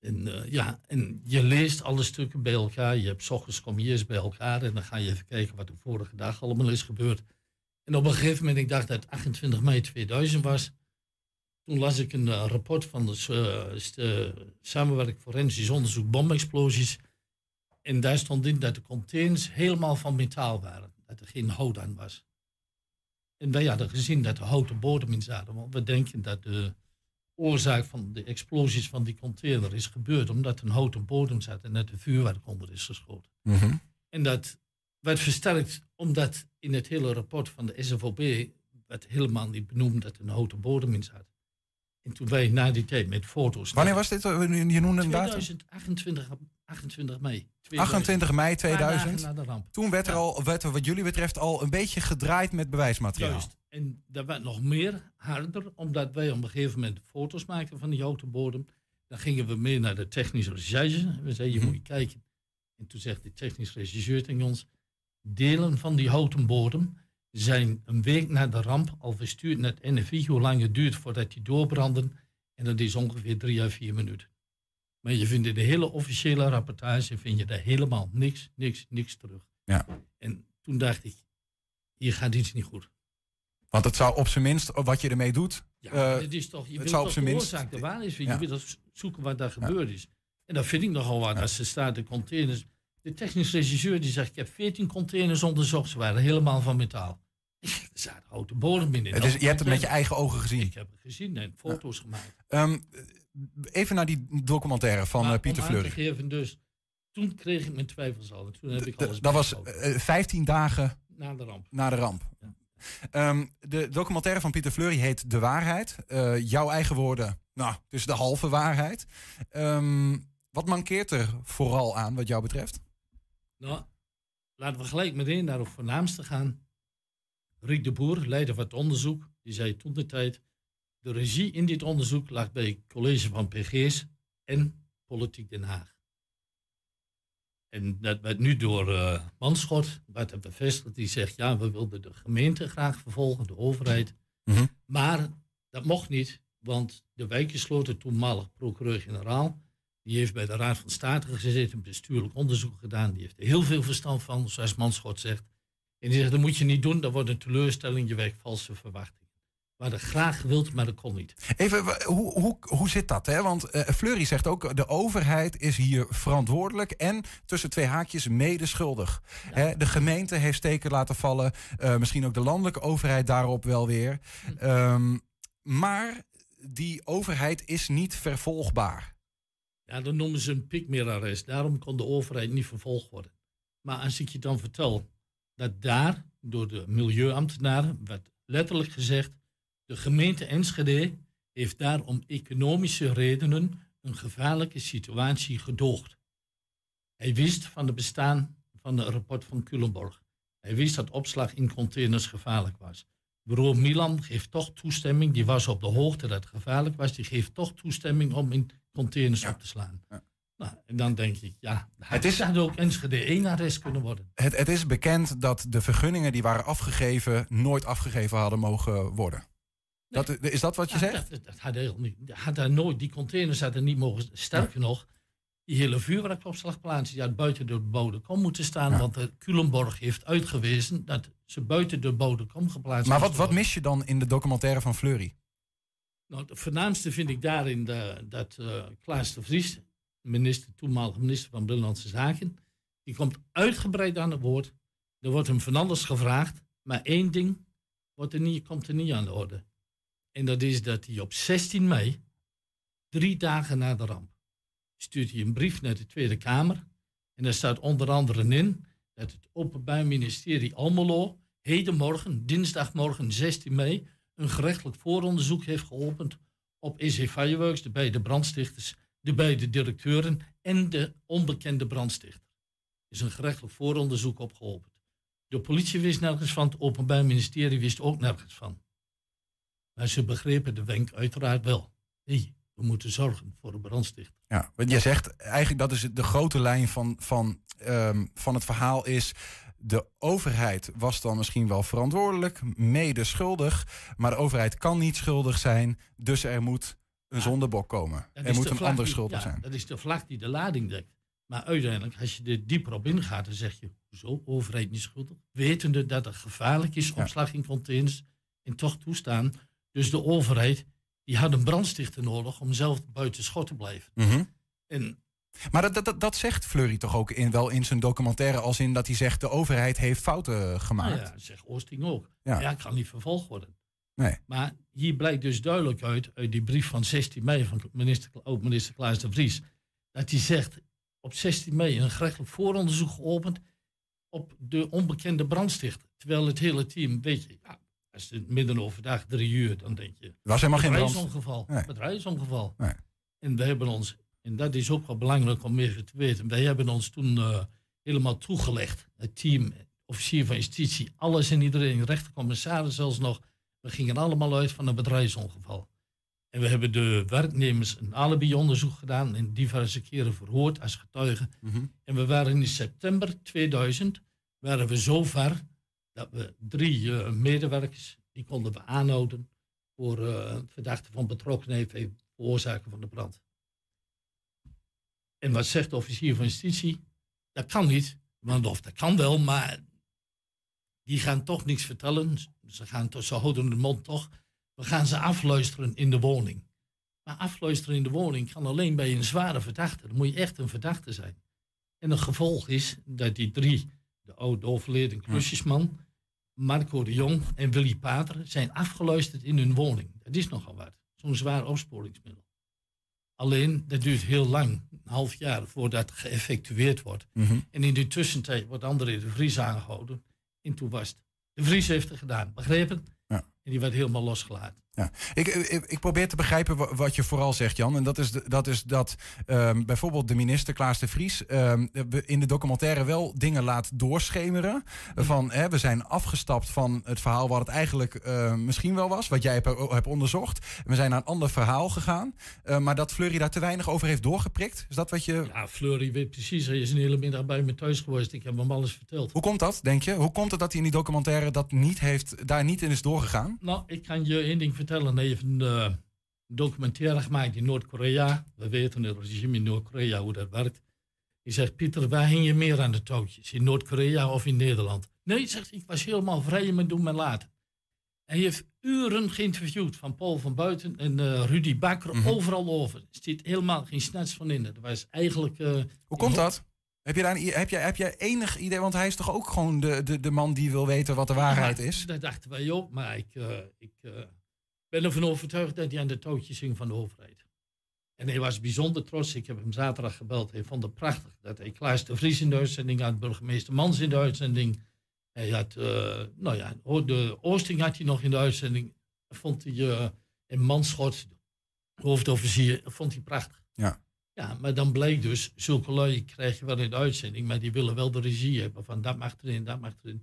S16: En, ja, en je leest alle stukken bij elkaar. Je hebt ochtends kom je eerst bij elkaar en dan ga je even kijken wat de vorige dag allemaal is gebeurd. En op een gegeven moment, ik dacht dat het 28 mei 2000 was. Toen las ik een uh, rapport van de, uh, samenwerking forensisch onderzoek bomexplosies. En daar stond in dat de containers helemaal van metaal waren. Dat er geen hout aan was. En wij hadden gezien dat er houten bodem in zaten. Want we denken dat de oorzaak van de explosies van die container is gebeurd. Omdat er een houten bodem zat en dat er vuurwerk onder is geschoten.
S3: Mm -hmm.
S16: En dat werd versterkt omdat in het hele rapport van de SFOB werd helemaal niet benoemd dat er een houten bodem in zat. En toen wij na die tijd met foto's...
S3: Wanneer was dit? Eh, Je noemde een datum?
S16: 2028, 28 mei.
S3: 28 mei
S16: Paar dagen
S3: 2000.
S16: na de ramp.
S3: Toen werd er al, werd er wat jullie betreft al een beetje gedraaid met bewijsmateriaal.
S16: Juist. En dat werd nog meer harder, omdat wij op een gegeven moment foto's maakten van die houten bodem. Dan gingen we mee naar de technische recherche. We zeiden, je moet je kijken. En toen zegt de technische regisseur tegen ons, delen van die houten bodem zijn een week na de ramp al verstuurd naar het NFI, hoe lang het duurt voordat die doorbranden. En dat is ongeveer drie à vier minuten. Maar je vindt in de hele officiële rapportage vind je daar helemaal niks, niks, niks terug.
S3: Ja.
S16: En toen dacht ik, hier gaat iets niet goed.
S3: Want het zou op zijn minst, wat je ermee doet.
S16: Ja,
S3: eh,
S16: het is toch, je
S3: het
S16: wilt
S3: zou op zijn
S16: de
S3: minst.
S16: oorzaak de waarheid vinden.
S3: Ja.
S16: Je wilt toch zoeken wat daar gebeurd is. En dat vind ik nogal wat. Als er staat de containers. De technische regisseur die zegt, ik heb 14 containers onderzocht. Ze waren helemaal van metaal. er zaten houten bodem in.
S3: Het is, je hebt het met je eigen ogen gezien.
S16: Ik heb het gezien en foto's gemaakt.
S3: Ehm, even naar die documentaire van
S16: Maar
S3: eh, Pieter Fleury.
S16: geven, dus, toen kreeg ik mijn twijfels al. En toen heb ik alles
S3: Dat was
S16: bijgehouden.
S3: eh, 15 dagen
S16: Na de ramp.
S3: na de ramp. Ehm, de documentaire van Pieter Fleury heet De Waarheid. Eh, jouw eigen woorden, nou, is de halve waarheid. Ehm, wat mankeert er vooral aan wat jou betreft?
S16: Nou, laten we gelijk meteen naar het voornaamste gaan. Riek de Boer, leider van het onderzoek, die zei toen de tijd... de regie in dit onderzoek lag bij het college van PG's en Politiek Den Haag. En dat werd nu door eh Manschot, werd het bevestigd, die zegt... ja, we wilden de gemeente graag vervolgen, de overheid.
S3: Mhm.
S16: Maar dat mocht niet, want de wijkjesloten, toenmalig procureur-generaal... die heeft bij de Raad van State gezeten, bestuurlijk onderzoek gedaan. Die heeft er heel veel verstand van, zoals Manschot zegt. En die zegt, dat moet je niet doen, dat wordt een teleurstelling, je wekt valse verwachtingen. We hadden graag gewild, maar dat kon niet.
S3: Even, hoe, hoe, hoe zit dat? Hè? Want eh, Fleury zegt ook, de overheid is hier verantwoordelijk en tussen twee haakjes medeschuldig. Hè? De gemeente heeft steken laten vallen, eh, misschien ook de landelijke overheid daarop wel weer. Ehm, maar die overheid is niet vervolgbaar.
S16: Ja, dan noemen ze een pikmeerarrest. Daarom kon de overheid niet vervolgd worden. Maar als ik je dan vertel dat daar door de milieuambtenaren werd letterlijk gezegd: de gemeente Enschede heeft daar om economische redenen een gevaarlijke situatie gedoogd. Hij wist van het bestaan van het rapport van Culemborg. Hij wist dat opslag in containers gevaarlijk was. Bureau Milan geeft toch toestemming, die was op de hoogte dat het gevaarlijk was, die geeft toch toestemming om in containers op te slaan. Nou, en dan denk ik, ja, het is had ook Enschede 1 arrest kunnen worden.
S3: Het, het is bekend dat de vergunningen die waren afgegeven nooit afgegeven hadden mogen worden. Dat, is dat wat je
S16: Ja,
S3: zegt?
S16: Dat, dat had, heel niet, had daar nooit, die containers hadden niet mogen. Sterker nog, die hele vuurwerkopslagplaats die had buiten de bebouwde kom moeten staan. Want de Culemborg heeft uitgewezen dat ze buiten de bebouwde kom geplaatst
S3: Maar wat, wat mis je dan in de documentaire van Fleury?
S16: Nou, het voornaamste vind ik daarin de, dat eh, Klaas de Vries, minister, toenmalige minister van Binnenlandse Zaken, die komt uitgebreid aan het woord. Er wordt hem van alles gevraagd, maar één ding wordt er niet, komt er niet aan de orde. En dat is dat hij op 16 mei, drie dagen na de ramp, stuurt hij een brief naar de Tweede Kamer. En daar staat onder andere in dat het Openbaar Ministerie Almelo hedenmorgen, dinsdagmorgen 16 mei, een gerechtelijk vooronderzoek heeft geopend op EC Fireworks, de beide brandstichters, de beide directeuren en de onbekende brandstichter. Er is een gerechtelijk vooronderzoek opgeopend. De politie wist nergens van, het Openbaar Ministerie wist ook nergens van. Maar ze begrepen de wenk uiteraard wel. Nee, we moeten zorgen voor de brandstichter.
S3: Ja, want je zegt eigenlijk dat is de grote lijn van, van, ehm, van het verhaal is. De overheid was dan misschien wel verantwoordelijk, mede schuldig. Maar de overheid kan niet schuldig zijn. Dus er moet een zondebok komen. Er moet een
S16: vlag
S3: ander
S16: die-
S3: schuldig
S16: ja,
S3: zijn.
S16: Dat is de vlag die de lading dekt. Maar uiteindelijk, als je er dieper op ingaat, dan zeg je, hoezo, overheid niet schuldig? Wetende dat het gevaarlijk is, opslag in containers, en toch toestaan. Dus de overheid, die had een brandstichter nodig om zelf buiten schot te blijven.
S3: Mhm.
S16: En
S3: Maar dat, dat, dat, dat zegt Fleury toch ook in, wel in zijn documentaire. Als in dat hij zegt de overheid heeft fouten gemaakt.
S16: nou ja, zegt Oosting ook.
S3: Ja.
S16: Ja, ik kan niet vervolgd worden.
S3: Nee.
S16: Maar hier blijkt dus duidelijk uit, uit die brief van 16 mei van minister, ook minister Klaas de Vries, dat hij zegt op 16 mei een gerechtelijk vooronderzoek geopend op de onbekende brandstichter. Terwijl het hele team, weet je, ja, Als het midden overdag drie uur, dan denk je.
S3: Was helemaal geen
S16: bedrijfsongeval.
S3: Nee.
S16: Bedrijfsongeval.
S3: Nee.
S16: En we hebben ons, en dat is ook wel belangrijk om even te weten, wij hebben ons toen eh, helemaal toegelegd. Het team, officier van justitie, alles en iedereen, rechtercommissaris zelfs nog. We gingen allemaal uit van een bedrijfsongeval. En we hebben de werknemers een alibi-onderzoek gedaan en diverse keren verhoord als getuigen.
S3: Mhm.
S16: En we waren in september 2000 waren we zo ver dat we drie eh, medewerkers die konden we aanhouden voor eh, verdachte van betrokkenheid bij veroorzaken van de brand. En wat zegt de officier van justitie? Dat kan niet, want of dat kan wel, maar die gaan toch niks vertellen. Ze, gaan toch, ze houden de mond toch. We gaan ze afluisteren in de woning. Maar afluisteren in de woning kan alleen bij een zware verdachte. Dan moet je echt een verdachte zijn. En het gevolg is dat die drie, de oude overleden klusjesman, Marco de Jong en Willy Pater, zijn afgeluisterd in hun woning. Dat is nogal wat. Zo'n zwaar opsporingsmiddel. Alleen, dat duurt heel lang, een half jaar, voordat geëffectueerd wordt.
S3: Mhm.
S16: En in de tussentijd wordt André de Vries aangehouden. Was het. De Vries heeft het gedaan, begrepen?
S3: Ja.
S16: En die werd helemaal losgelaten.
S3: Ja. Ik, ik, ik probeer te begrijpen wa- wat je vooral zegt, Jan. En dat is, dat, is dat ehm, bijvoorbeeld de minister Klaas de Vries ehm, in de documentaire wel dingen laat doorschemeren. Van hè, we zijn afgestapt van het verhaal wat het eigenlijk eh, misschien wel was, wat jij hebt, hebt onderzocht. We zijn naar een ander verhaal gegaan. Eh, maar dat Fleury daar te weinig over heeft doorgeprikt. Is dat wat je.
S16: Ja, Fleury weet precies. Hij is een hele middag bij me thuis geweest. Ik heb hem alles verteld.
S3: Hoe komt dat, denk je? Hoe komt het dat hij in die documentaire dat niet heeft, daar niet in is doorgegaan?
S16: Nou, ik kan je één ding vertellen. Hij heeft een eh, documentaire gemaakt in Noord-Korea. We weten het regime in Noord-Korea hoe dat werkt. Hij zegt, Pieter, waar hing je meer aan de touwtjes? In Noord-Korea of in Nederland? Nee, zegt hij, ik was helemaal vrij in mijn doen en laten. Hij heeft uren geïnterviewd van Paul van Buiten en eh, Rudy Bakker,
S3: Mhm.
S16: overal over. Er zit helemaal geen snets van in. Dat was eigenlijk... eh,
S3: Hoe komt dat? Heb je, daar een, heb, jij, heb jij enig idee? Want hij is toch ook gewoon de, de, de man die wil weten wat de waarheid is?
S16: Dat dachten wij ook, maar ik, ik ben ervan overtuigd dat hij aan de touwtjes hing van de overheid. En hij was bijzonder trots. Ik heb hem zaterdag gebeld. Hij vond het prachtig dat hij Klaas de Vries in de uitzending had, burgemeester Mans in de uitzending. Hij had, eh, nou ja, de Oosting had hij nog in de uitzending. Vond hij, eh en Manschot, hoofdofficier, vond hij prachtig.
S3: Ja.
S16: Ja, maar dan blijkt dus, zulke lui krijg je wel in de uitzending, maar die willen wel de regie hebben van dat mag erin, dat mag erin.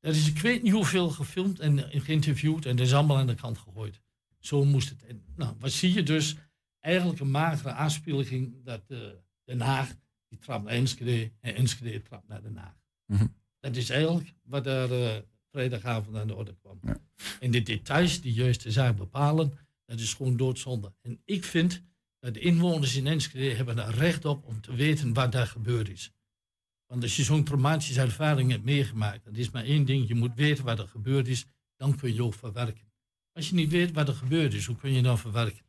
S16: Er is, ik weet niet hoeveel gefilmd en, geïnterviewd en dat is allemaal aan de kant gegooid. Zo moest het. En, nou, wat zie je dus? Eigenlijk een magere aanspiegeling dat eh, Den Haag, die trapt naar Enschede en Enschede trapt naar Den Haag.
S3: Mhm.
S16: Dat is eigenlijk wat er eh, vrijdagavond aan de orde kwam. En de details die juist de zaak bepalen, dat is gewoon doodzonde. En ik vind dat de inwoners in Enschede hebben er recht op om te weten wat daar gebeurd is. Want als je zo'n traumatische ervaring hebt meegemaakt, dat is maar één ding, je moet weten wat er gebeurd is, dan kun je ook verwerken. Als je niet weet wat er gebeurd is, hoe kun je dan verwerken?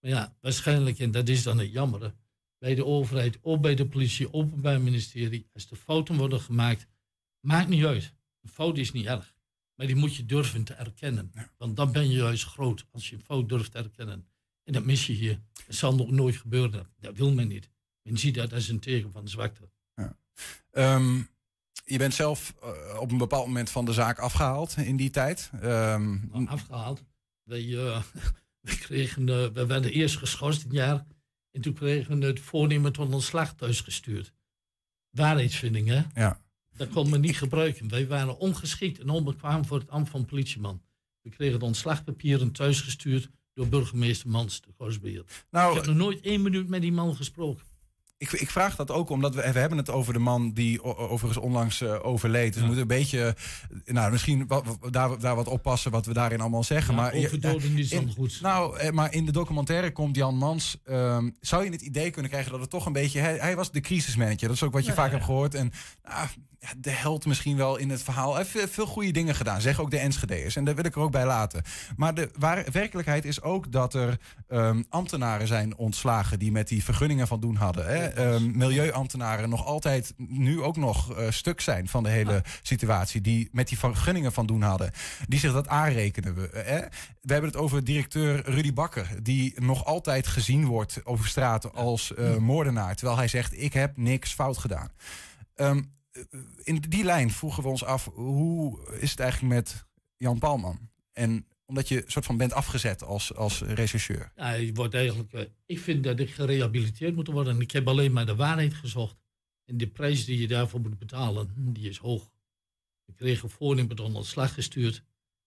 S16: Maar ja, waarschijnlijk, en dat is dan het jammere, bij de overheid, ook bij de politie, openbaar ministerie, als er fouten worden gemaakt, maakt niet uit. Een fout is niet erg. Maar die moet je durven te erkennen. Want dan ben je juist groot, als je een fout durft te erkennen. En dat mis je hier. Dat zal nog nooit gebeuren. Dat wil men niet. Men ziet dat als een teken van zwakte.
S3: Ehm, je bent zelf eh, op een bepaald moment van de zaak afgehaald in die tijd. Ehm,
S16: Nou, afgehaald. Wij, eh, we, kregen, eh, we werden eerst geschorst een jaar. En toen kregen we het voornemen tot ontslag thuis gestuurd. Waarheidsvinding, hè?
S3: Ja.
S16: Dat kon men niet gebruiken. Wij waren ongeschikt en onbekwaam voor het ambt van politieman. We kregen de ontslagpapieren thuisgestuurd door burgemeester Mans, de Gorsbeheer.
S3: Nou,
S16: ik heb nog nooit één minuut met die man gesproken.
S3: Ik, ik vraag dat ook omdat we, we hebben het over de man die overigens onlangs eh, overleed. Dus we moeten een beetje, eh, nou misschien wat, wat- daar, daar wat oppassen wat we daarin allemaal zeggen.
S16: Ja,
S3: maar je-
S16: overdoding is dan
S3: in-
S16: goed.
S3: Nou, eh, maar in de documentaire komt Jan Mans. ehm, zou je het idee kunnen krijgen dat het toch een beetje. Hij, hij was de crisismanager. Dat is ook wat je
S16: Ja,
S3: vaak
S16: ja.
S3: hebt gehoord. En nou, ja, de held misschien wel in het verhaal. Hij heeft veel, goede dingen gedaan. Zeg ook de Enschede'ers. En daar wil ik er ook bij laten. Maar de waar, werkelijkheid is ook dat er ehm, ambtenaren zijn ontslagen die met die vergunningen van doen hadden. Hè? Ehm, milieuambtenaren nog altijd nu ook nog eh, stuk zijn van de hele situatie. Die met die vergunningen van doen hadden. Die zich dat aanrekenen. We, eh, hè? we hebben het over directeur Rudy Bakker. Die nog altijd gezien wordt over straat als eh, moordenaar. Terwijl hij zegt ik heb niks fout gedaan. Ehm, in die lijn vroegen we ons af, hoe is het eigenlijk met Jan Palman. En omdat je soort van bent afgezet als, als rechercheur.
S16: Ja, je wordt eigenlijk, eh, ik vind dat ik gerehabiliteerd moet worden. En ik heb alleen maar de waarheid gezocht. En de prijs die je daarvoor moet betalen, die is hoog. Ik kreeg een voornemen ontslag gestuurd.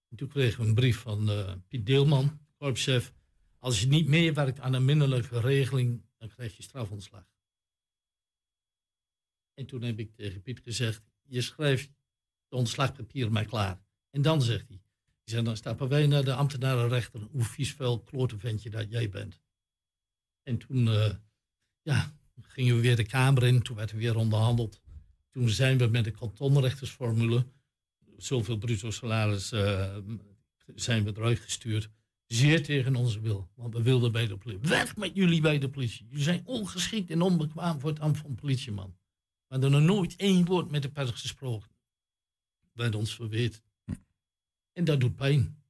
S16: En toen kregen we een brief van eh, Piet Deelman, korpschef. Als je niet meewerkt aan een minderlijke regeling, dan krijg je strafontslag. En toen heb ik tegen Piet gezegd, je schrijft de ontslagpapier maar klaar. En dan zegt hij, zeg, dan stappen wij naar de ambtenarenrechter, hoe vies vuil dat jij bent. En toen, eh, ja, gingen we weer de Kamer in, toen werd er weer onderhandeld. Toen zijn we met de kantonrechtersformule, zoveel bruto salaris eh, zijn we eruit gestuurd. Zeer tegen onze wil, want we wilden bij de politie. Weg met jullie bij de politie. Jullie zijn ongeschikt en onbekwaam voor het ambt van politieman. We hadden nog nooit één woord met de pers gesproken. Werd ons verweten. En dat doet pijn.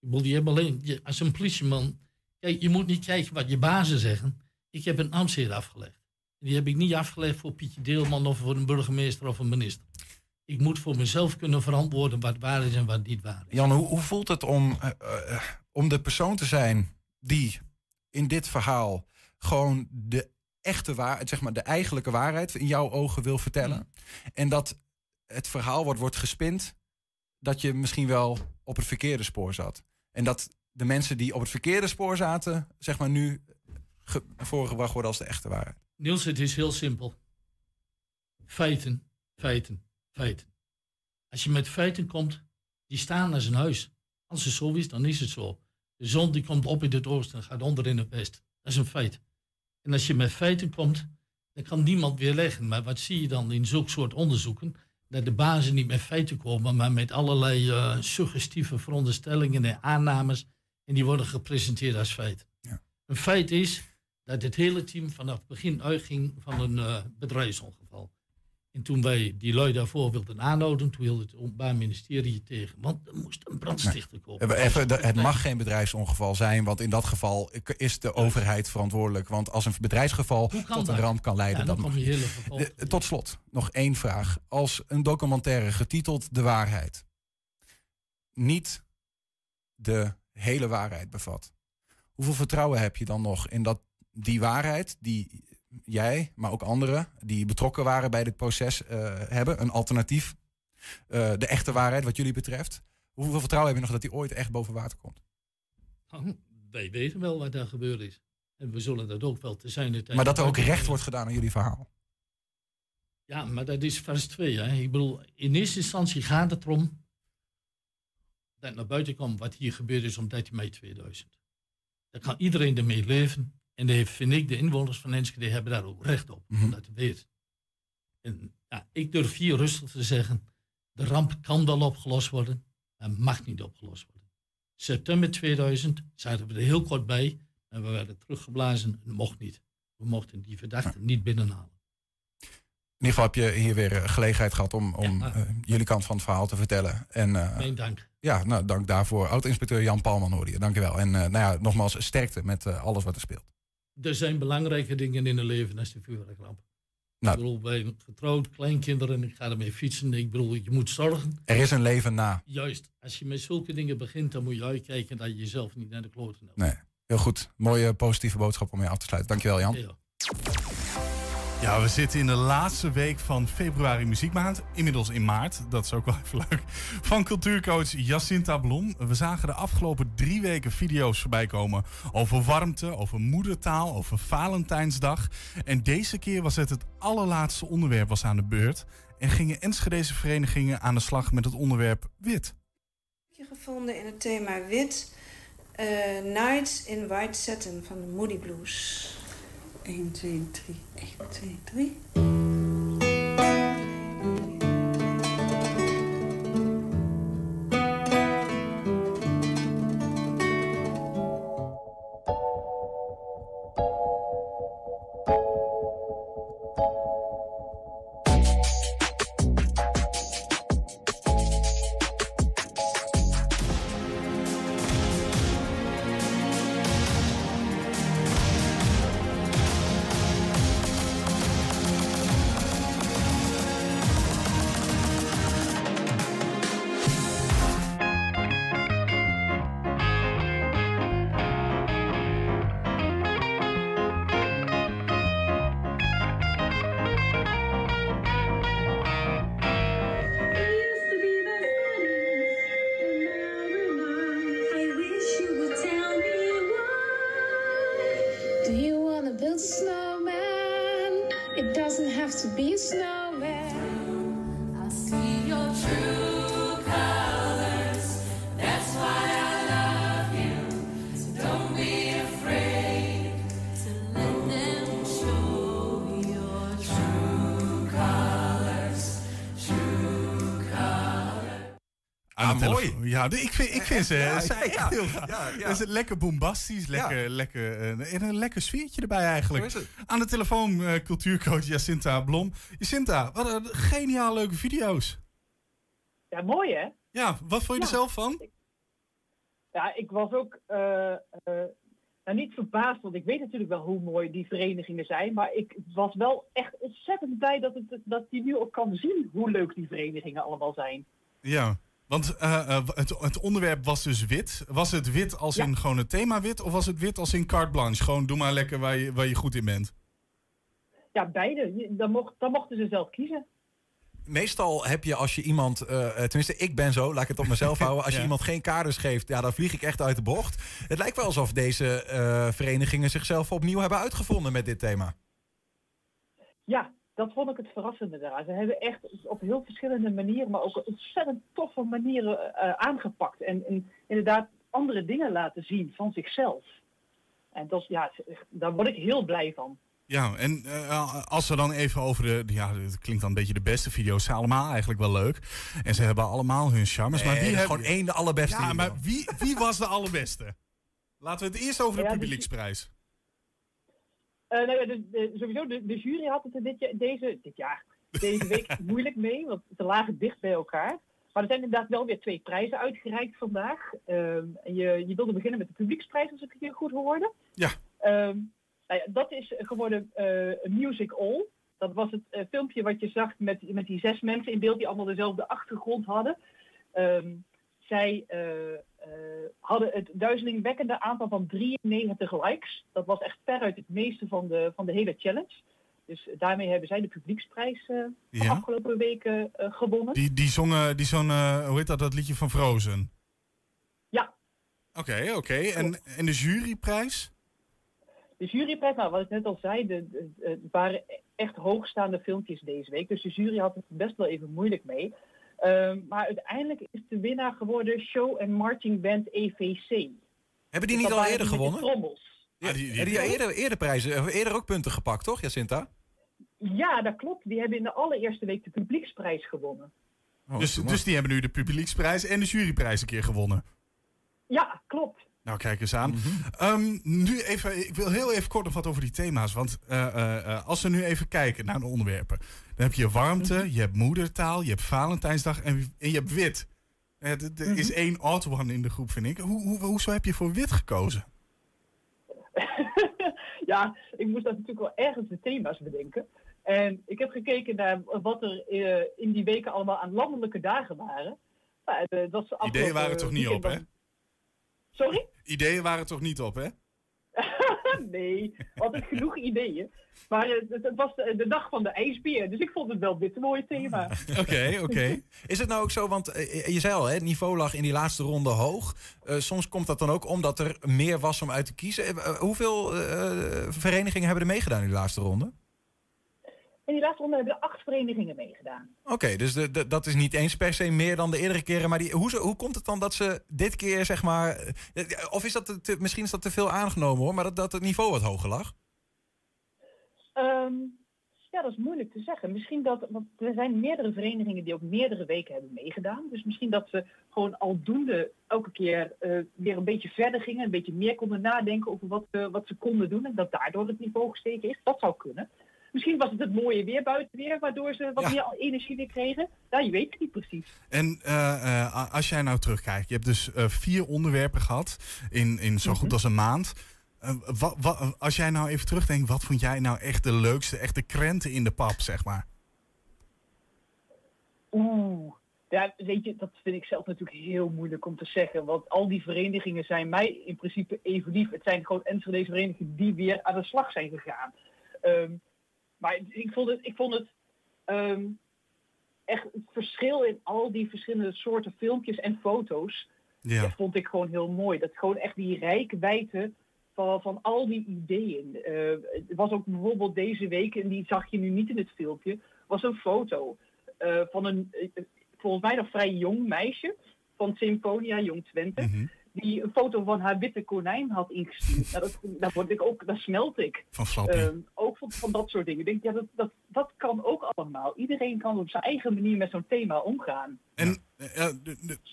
S16: Ik bedoel, je hebt alleen, je, als een politieman, kijk, je moet niet kijken wat je bazen zeggen. Ik heb een ambtsheer afgelegd. Die heb ik niet afgelegd voor Pietje Deelman of voor een burgemeester of een minister. Ik moet voor mezelf kunnen verantwoorden wat waar is en wat niet waar is.
S3: Jan, hoe, hoe voelt het om, eh, eh, om de persoon te zijn die in dit verhaal gewoon de echte waarheid, zeg maar de eigenlijke waarheid in jouw ogen wil vertellen? En dat het verhaal wordt, wordt gespind dat je misschien wel op het verkeerde spoor zat. En dat de mensen die op het verkeerde spoor zaten, zeg maar nu ge- voorgebracht worden als de echte waarheid.
S16: Niels, het is heel simpel. Feiten, feiten, feiten. Als je met feiten komt, die staan naar zijn huis. Als het zo is, dan is het zo. De zon die komt op in het oosten en gaat onder in het west. Dat is een feit. En als je met feiten komt, dan kan niemand weerleggen. Maar wat zie je dan in zulke soort onderzoeken? Dat de bazen niet met feiten komen, maar met allerlei eh, suggestieve veronderstellingen en aannames. En die worden gepresenteerd als feit. Een feit is dat het hele team vanaf het begin uitging van een eh, bedrijfsongeval. En toen wij die lui daarvoor wilden aanhouden, toen hield het Openbaar Ministerie je tegen. Want er moest een brandstichter komen.
S3: Even, het mag geen bedrijfsongeval zijn, want in dat geval is de overheid verantwoordelijk. Want als een bedrijfsgeval tot een
S16: dat?
S3: ramp kan leiden,
S16: Ja, dan
S3: mag
S16: je geval
S3: De- Tot slot, nog één vraag. Als een documentaire getiteld De Waarheid niet de hele waarheid bevat, hoeveel vertrouwen heb je dan nog in dat die waarheid die jij, maar ook anderen die betrokken waren bij dit proces eh, hebben, een alternatief, eh, de echte waarheid wat jullie betreft? Hoeveel vertrouwen heb je nog dat die ooit echt boven water komt?
S16: Nou, wij weten wel wat daar gebeurd is. En we zullen dat ook wel te zijn. de tijd
S3: Maar dat er ook recht wordt gedaan aan jullie verhaal.
S16: Ja, maar dat is vers 2. Hè. Ik bedoel, in eerste instantie gaat het erom dat naar buiten komt wat hier gebeurd is op 13 mei 2000. Daar kan iedereen ermee leven. En daar vind ik, de inwoners van Enschede hebben daar ook recht op, om dat te weten. En ja, ik durf hier rustig te zeggen, de ramp kan wel opgelost worden, maar mag niet opgelost worden. September 2000 zaten we er heel kort bij en we werden teruggeblazen en dat mocht niet. We mochten die verdachten niet binnenhalen.
S3: In ieder geval heb je hier weer eh, gelegenheid gehad om, om eh, jullie kant van het verhaal te vertellen. En, eh,
S16: Mijn dank.
S3: Ja, nou, dank daarvoor. Oud-inspecteur Jan Palman hoorde je. Dank je wel. En nou ja, nogmaals, sterkte met alles wat er speelt.
S16: Er zijn belangrijke dingen in het leven als de vuurwerkramp.
S3: Nou.
S16: Ik bedoel, wij getrouwd, kleinkinderen, ik ga ermee fietsen. Ik bedoel, je moet zorgen.
S3: Er is een leven na.
S16: Juist, als je met zulke dingen begint, dan moet je uitkijken dat je jezelf niet naar de kloten helpt.
S3: Nee, heel goed. Mooie positieve boodschap om mee af te sluiten. Dankjewel Jan.
S16: Ja.
S5: Ja, we zitten in de laatste week van februari muziekmaand. Inmiddels in maart, dat is ook wel even leuk. Van cultuurcoach Jacinta Blom. We zagen de afgelopen drie weken video's voorbij komen over warmte, over moedertaal, over Valentijnsdag. En deze keer was het het allerlaatste onderwerp was aan de beurt. En gingen Enschedeze verenigingen aan de slag met het onderwerp wit.
S21: gevonden in het thema wit. eh, Nights in White Satin van de Moody Blues. 1, 2, 3. 1, 2, 3.
S5: Ik vind, ik vind ze,
S3: Ja,
S5: ze zijn echt
S3: ja,
S5: heel gaaf.
S3: ja,
S5: is lekker bombastisch, lekker, lekker, eh, en een lekker sfeertje erbij eigenlijk. Aan de telefoon eh, cultuurcoach Jacinta Blom. Jacinta, wat een geniaal leuke video's.
S22: Ja, mooi hè?
S5: Ja, wat vond je er zelf van?
S22: Ja, ik was ook eh, eh, nou, niet verbaasd, want ik weet natuurlijk wel hoe mooi die verenigingen zijn. Maar ik was wel echt ontzettend blij dat, het, dat je nu ook kan zien hoe leuk die verenigingen allemaal zijn.
S5: Ja, want eh, eh, het, het onderwerp was dus wit. Was het wit als in gewoon het thema wit? Of was het wit als in carte blanche? Gewoon doe maar lekker waar je, waar je goed in bent.
S22: Ja, beide. Dan, mocht, dan mochten ze zelf kiezen.
S3: Meestal heb je als je iemand, eh, tenminste ik ben zo, laat ik het op mezelf houden. Als je
S5: Ja.
S3: iemand geen kaders geeft, ja, dan vlieg ik echt uit de bocht. Het lijkt wel alsof deze eh, verenigingen zichzelf opnieuw hebben uitgevonden met dit thema.
S22: Ja, dat vond ik het verrassende daaraan. Ze hebben echt op heel verschillende manieren, maar ook op ontzettend toffe manieren eh, aangepakt. En, en inderdaad andere dingen laten zien van zichzelf. En dat, is- ja, daar word ik heel blij van.
S5: Ja, en eh, als we dan even over de... Ja, het klinkt dan een beetje de beste video's. Ze zijn allemaal eigenlijk wel leuk. En ze hebben allemaal hun charmes. maar wie hebben-
S3: gewoon één de allerbeste
S5: Ja, maar wie, wie was de allerbeste? Laten we het eerst over de
S22: Ja,
S5: publieksprijs.
S22: Eh, nou ja, de, de- sowieso, de, de jury had het er dit, deze, dit jaar, deze week moeilijk mee, want ze lagen dicht bij elkaar. Maar er zijn inderdaad wel weer twee prijzen uitgereikt vandaag. Ehm, en je, je wilde beginnen met de publieksprijs, als ik het je goed hoorde.
S5: Ja.
S22: Ehm, nou ja, dat is geworden eh, Music All. Dat was het eh, filmpje wat je zag met, met die zes mensen in beeld die allemaal dezelfde achtergrond hadden. Ehm, zij eh, eh, hadden het duizelingwekkende aantal van 93 likes. Dat was echt veruit het meeste van de, van de hele challenge. Dus daarmee hebben zij de publieksprijs eh van
S5: Ja.
S22: afgelopen weken eh, gewonnen.
S5: Die, die zongen, die zo'n, eh, hoe heet dat, dat liedje van Frozen?
S22: Ja.
S5: Oké, oké. En, en de juryprijs?
S22: De juryprijs, nou wat ik net al zei, de, de- de- waren echt hoogstaande filmpjes deze week. Dus de jury had het best wel even moeilijk mee. Ehm, maar uiteindelijk is de winnaar geworden Show and Marching Band EVC.
S3: Hebben die
S22: Dus
S3: niet al eerder gewonnen?
S22: trommels.
S3: Ja, die, hebben die al eerder, eerder prijzen, of eerder ook punten gepakt, toch, Jacinta?
S22: Ja, dat klopt. Die hebben in de allereerste week de publieksprijs gewonnen.
S5: dus, dus die hebben nu de publieksprijs en de juryprijs een keer gewonnen.
S22: Ja, klopt.
S5: Nou, kijk eens aan.
S3: Mhm.
S5: Ehm, nu even, ik wil heel even kort nog wat over die thema's. Want eh, eh, eh, als we nu even kijken naar de onderwerpen. Dan heb je warmte,
S22: Mhm.
S5: je hebt moedertaal, je hebt Valentijnsdag en, en je hebt wit.
S22: Mhm.
S5: Er is één odd one in de groep, vind ik. Hoe, hoe, hoezo heb je voor wit gekozen?
S22: ja, ik moest dat natuurlijk wel ergens de thema's bedenken. En ik heb gekeken naar wat er in die weken allemaal aan landelijke dagen waren. Nou, dat is
S5: Ideeën waren toch niet op, hè?
S22: Sorry?
S5: Ideeën waren toch niet op, hè?
S22: nee, altijd genoeg ideeën. Maar eh, het, het was de, de dag van de ijsbeer, dus ik vond het wel dit een mooi thema.
S3: Oké, oké. Is het nou ook zo, want eh, je zei al, hè, het niveau lag in die laatste ronde hoog. Eh, soms komt dat dan ook omdat er meer was om uit te kiezen. Eh, eh, hoeveel eh, verenigingen hebben er meegedaan in die laatste ronde?
S22: In die laatste ronde hebben er acht verenigingen meegedaan.
S3: Oké, dus de, de- dat is niet eens per se meer dan de eerdere keren. Maar die, hoe, hoe komt het dan dat ze dit keer, zeg maar... eh, Of is dat te- misschien is dat te veel aangenomen hoor, maar dat, dat het niveau wat hoger lag?
S22: Ehm, ja, dat is moeilijk te zeggen. Misschien dat, want er zijn meerdere verenigingen die ook meerdere weken hebben meegedaan. Dus misschien dat ze gewoon aldoende elke keer eh, weer een beetje verder gingen, een beetje meer konden nadenken over wat, eh, wat ze konden doen. En dat daardoor het niveau gestegen is. Dat zou kunnen. Misschien was het het mooie weer buiten weer, waardoor ze wat meer energie weer kregen. Ja, je weet het niet precies.
S5: En eh, eh, als jij nou terugkijkt, je hebt dus eh, vier onderwerpen gehad in, in zo
S22: Mhm.
S5: goed als een maand. Eh, wa- wa- als jij nou even terugdenkt, wat vond jij nou echt de leukste, echt de krenten in de pap, zeg maar?
S22: Oeh. Ja, weet je, dat vind ik zelf natuurlijk heel moeilijk om te zeggen. Want al die verenigingen zijn mij in principe even lief. Het zijn gewoon Enschede verenigingen die weer aan de slag zijn gegaan. Ehm, maar ik vond het, ik vond het ehm, echt het verschil in al die verschillende soorten filmpjes en foto's.
S5: Ja.
S22: Dat vond ik gewoon heel mooi. Dat gewoon echt die rijkwijde van, van al die ideeën. Eh, het was ook bijvoorbeeld deze week, en die zag je nu niet in het filmpje, was een foto eh, van een, eh, volgens mij nog vrij jong meisje van Symfonia Jong Twente.
S5: Mhm.
S22: Die een foto van haar witte konijn had ingestuurd. nou, dat, daar, word ik ook, daar smelt ik.
S5: Van.
S22: Ehm, ook van, van dat soort dingen. Ik denk, ja, dat, dat, dat kan ook allemaal. Iedereen kan op zijn eigen manier met zo'n thema omgaan.
S5: En Eh,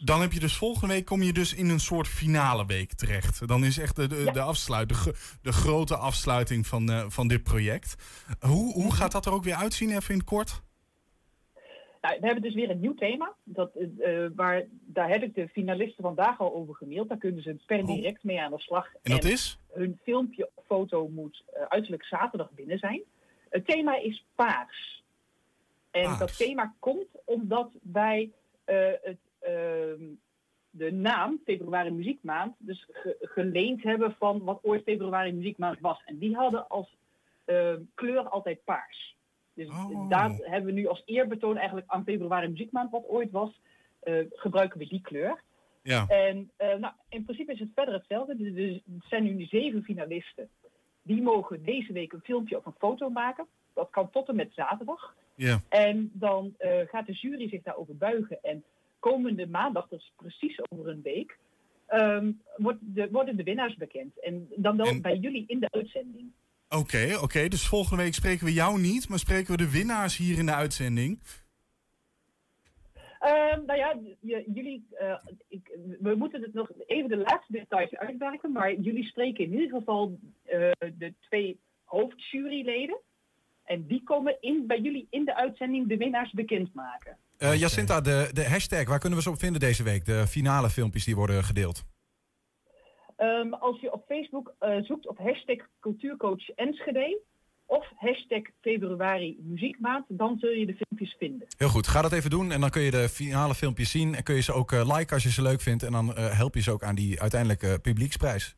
S5: dan heb je dus volgende week kom je dus in een soort finale week terecht. Dan is echt de, de, de afsluit, de, de grote afsluiting van, eh, van dit project. Hoe, hoe gaat dat er ook weer uitzien, even in het kort?
S22: Nou, we hebben dus weer een nieuw thema. Dat, eh, eh, waar, daar heb ik de finalisten vandaag al over gemaild. Daar kunnen ze per direct mee aan de slag.
S5: En dat is?
S22: Hun filmpje of foto moet eh, uiterlijk zaterdag binnen zijn. Het thema is paars. En dat thema komt omdat wij het, ehm, de naam Februari Muziekmaand dus ge- geleend hebben van wat ooit Februari Muziekmaand was. En die hadden als kleur altijd paars. Dus daar hebben we nu als eerbetoon eigenlijk aan Februari Muziekmaand, wat ooit was, eh, gebruiken we die kleur.
S5: Ja.
S22: En eh, nou, in principe is het verder hetzelfde. Dus er zijn nu zeven finalisten. Die mogen deze week een filmpje of een foto maken. Dat kan tot en met zaterdag.
S5: Ja.
S22: En dan eh, gaat de jury zich daarover buigen. En komende maandag, dat is precies over een week, ehm, wordt de, worden de winnaars bekend. En dan wel bij jullie in de uitzending.
S5: Oké, oké. Dus volgende week spreken we jou niet, maar spreken we de winnaars hier in de uitzending.
S22: Ehm, nou ja, jullie, eh, ik, we moeten het nog even de laatste details uitwerken, maar jullie spreken in ieder geval eh, de twee hoofdjuryleden. En die komen in, bij jullie in de uitzending de winnaars bekendmaken.
S3: Eh, Jacinta, de, de hashtag, waar kunnen we ze op vinden deze week? De finale filmpjes die worden gedeeld.
S22: Ehm, als je op Facebook eh, zoekt op hashtag cultuurcoach Enschede of hashtag februari muziekmaand, dan zul je de filmpjes vinden.
S3: Heel goed, ga dat even doen en dan kun je de finale filmpjes zien. En kun je ze ook eh, liken als je ze leuk vindt. En dan eh, help je ze ook aan die uiteindelijke publieksprijs.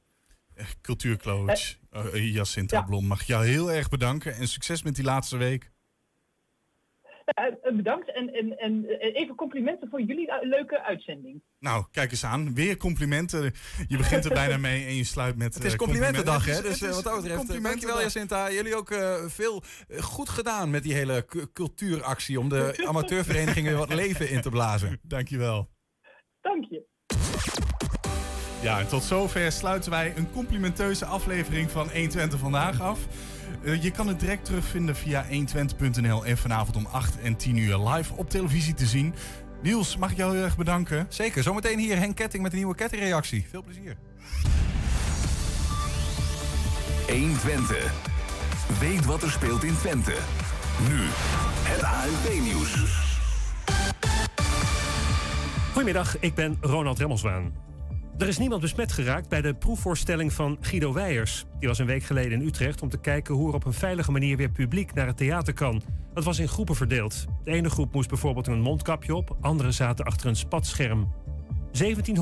S5: Cultuurcoach eh, Jacinta Blom, mag ik jou heel erg bedanken en succes met die laatste week.
S22: Eh, bedankt en, en, en eh, even complimenten voor jullie eh, leuke uitzending.
S5: Nou, kijk eens aan. Weer complimenten. Je begint er bijna mee en je sluit met
S3: Het is complimentendag, hè? Dus
S5: Het is
S3: wat dat betreft, dankjewel Jacinta. Jullie ook eh, veel goed gedaan met die hele cu- cultuuractie... om de amateurverenigingen wat leven in te blazen.
S5: Dankjewel.
S22: Dank je.
S5: Ja, en tot zover sluiten wij een complimenteuze aflevering van 120 vandaag af. Eh, je kan het direct terugvinden via 120.nl en vanavond om 8 en 10 uur live op televisie te zien. Niels, mag ik jou heel erg bedanken?
S3: Zeker, zometeen hier Henk Ketting met een nieuwe kettingreactie. Veel plezier.
S23: 120. Weet wat er speelt in Twente. Nu, het ANP-nieuws.
S24: Goedemiddag, ik ben Ronald Remmelswaan. Er is niemand besmet geraakt bij de proefvoorstelling van Guido Weijers. Die was een week geleden in Utrecht om te kijken hoe er op een veilige manier weer publiek naar het theater kan. Dat was in groepen verdeeld. De ene groep moest bijvoorbeeld een mondkapje op, anderen zaten achter een spatscherm. 1700